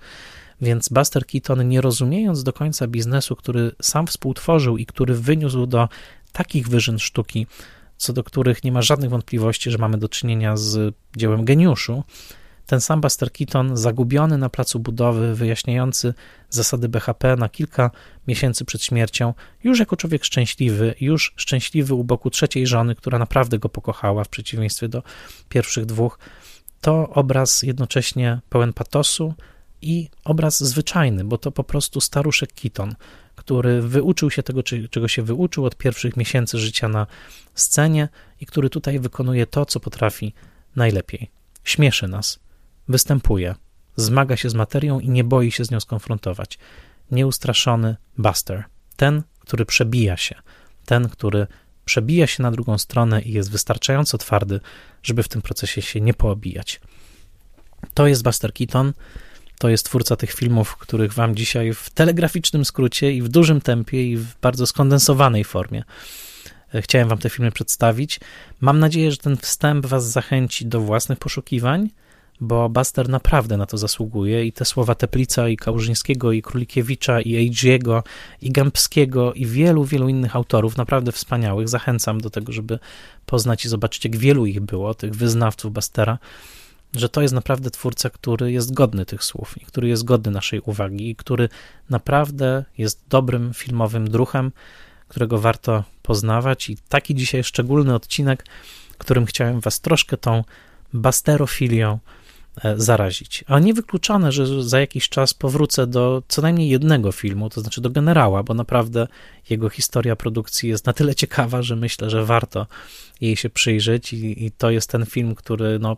Więc Buster Keaton, nie rozumiejąc do końca biznesu, który sam współtworzył i który wyniósł do takich wyżyn sztuki, co do których nie ma żadnych wątpliwości, że mamy do czynienia z dziełem geniuszu, ten sam Buster Keaton, zagubiony na placu budowy, wyjaśniający zasady BHP na kilka miesięcy przed śmiercią, już jako człowiek szczęśliwy, już szczęśliwy u boku trzeciej żony, która naprawdę go pokochała, w przeciwieństwie do pierwszych dwóch, to obraz jednocześnie pełen patosu i obraz zwyczajny, bo to po prostu staruszek Keaton, który wyuczył się tego, czego się wyuczył od pierwszych miesięcy życia na scenie i który tutaj wykonuje to, co potrafi najlepiej. Śmieszy nas, występuje, zmaga się z materią i nie boi się z nią skonfrontować. Nieustraszony Buster, ten, który przebija się, ten, który przebija się na drugą stronę i jest wystarczająco twardy, żeby w tym procesie się nie poobijać. To jest Buster Keaton, to jest twórca tych filmów, których wam dzisiaj w telegraficznym skrócie i w dużym tempie i w bardzo skondensowanej formie e, chciałem wam te filmy przedstawić. Mam nadzieję, że ten wstęp was zachęci do własnych poszukiwań, bo Buster naprawdę na to zasługuje i te słowa Teplica i Kałużyńskiego i Królikiewicza i Age'ego i Gębskiego i wielu, wielu innych autorów, naprawdę wspaniałych, zachęcam do tego, żeby poznać i zobaczyć, jak wielu ich było, tych wyznawców Bustera, że to jest naprawdę twórca, który jest godny tych słów i który jest godny naszej uwagi i który naprawdę jest dobrym filmowym druhem, którego warto poznawać i taki dzisiaj szczególny odcinek, którym chciałem was troszkę tą basterofilią E, zarazić. A niewykluczone, że za jakiś czas powrócę do co najmniej jednego filmu, to znaczy do Generała, bo naprawdę jego historia produkcji jest na tyle ciekawa, że myślę, że warto jej się przyjrzeć i, i to jest ten film, który no,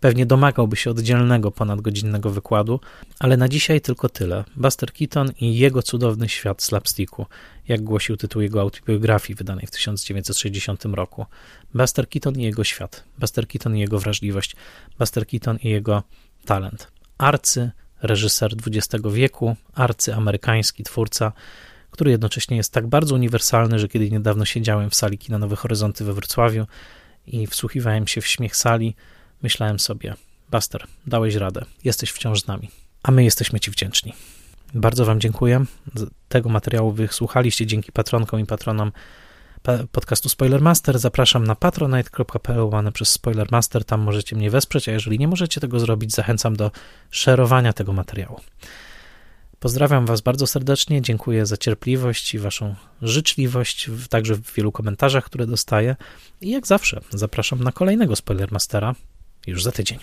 pewnie domagałby się oddzielnego ponadgodzinnego wykładu, ale na dzisiaj tylko tyle. Buster Keaton i jego cudowny świat slapsticku, jak głosił tytuł jego autobiografii wydanej w 1960 roku. Buster Keaton i jego świat, Buster Keaton i jego wrażliwość, Buster Keaton i jego talent. Arcy reżyser XX wieku, arcy amerykański twórca, który jednocześnie jest tak bardzo uniwersalny, że kiedy niedawno siedziałem w sali kina Nowe Horyzonty we Wrocławiu i wsłuchiwałem się w śmiech sali, myślałem sobie, Buster, dałeś radę, jesteś wciąż z nami, a my jesteśmy Ci wdzięczni. Bardzo Wam dziękuję. Tego materiału wysłuchaliście dzięki patronkom i patronom podcastu Spoilermaster. Zapraszam na patronite.pl łane przez Spoilermaster. Tam możecie mnie wesprzeć, a jeżeli nie możecie tego zrobić, zachęcam do szerowania tego materiału. Pozdrawiam Was bardzo serdecznie, dziękuję za cierpliwość i Waszą życzliwość, także w wielu komentarzach, które dostaję. I jak zawsze, zapraszam na kolejnego Spoilermastera już za tydzień.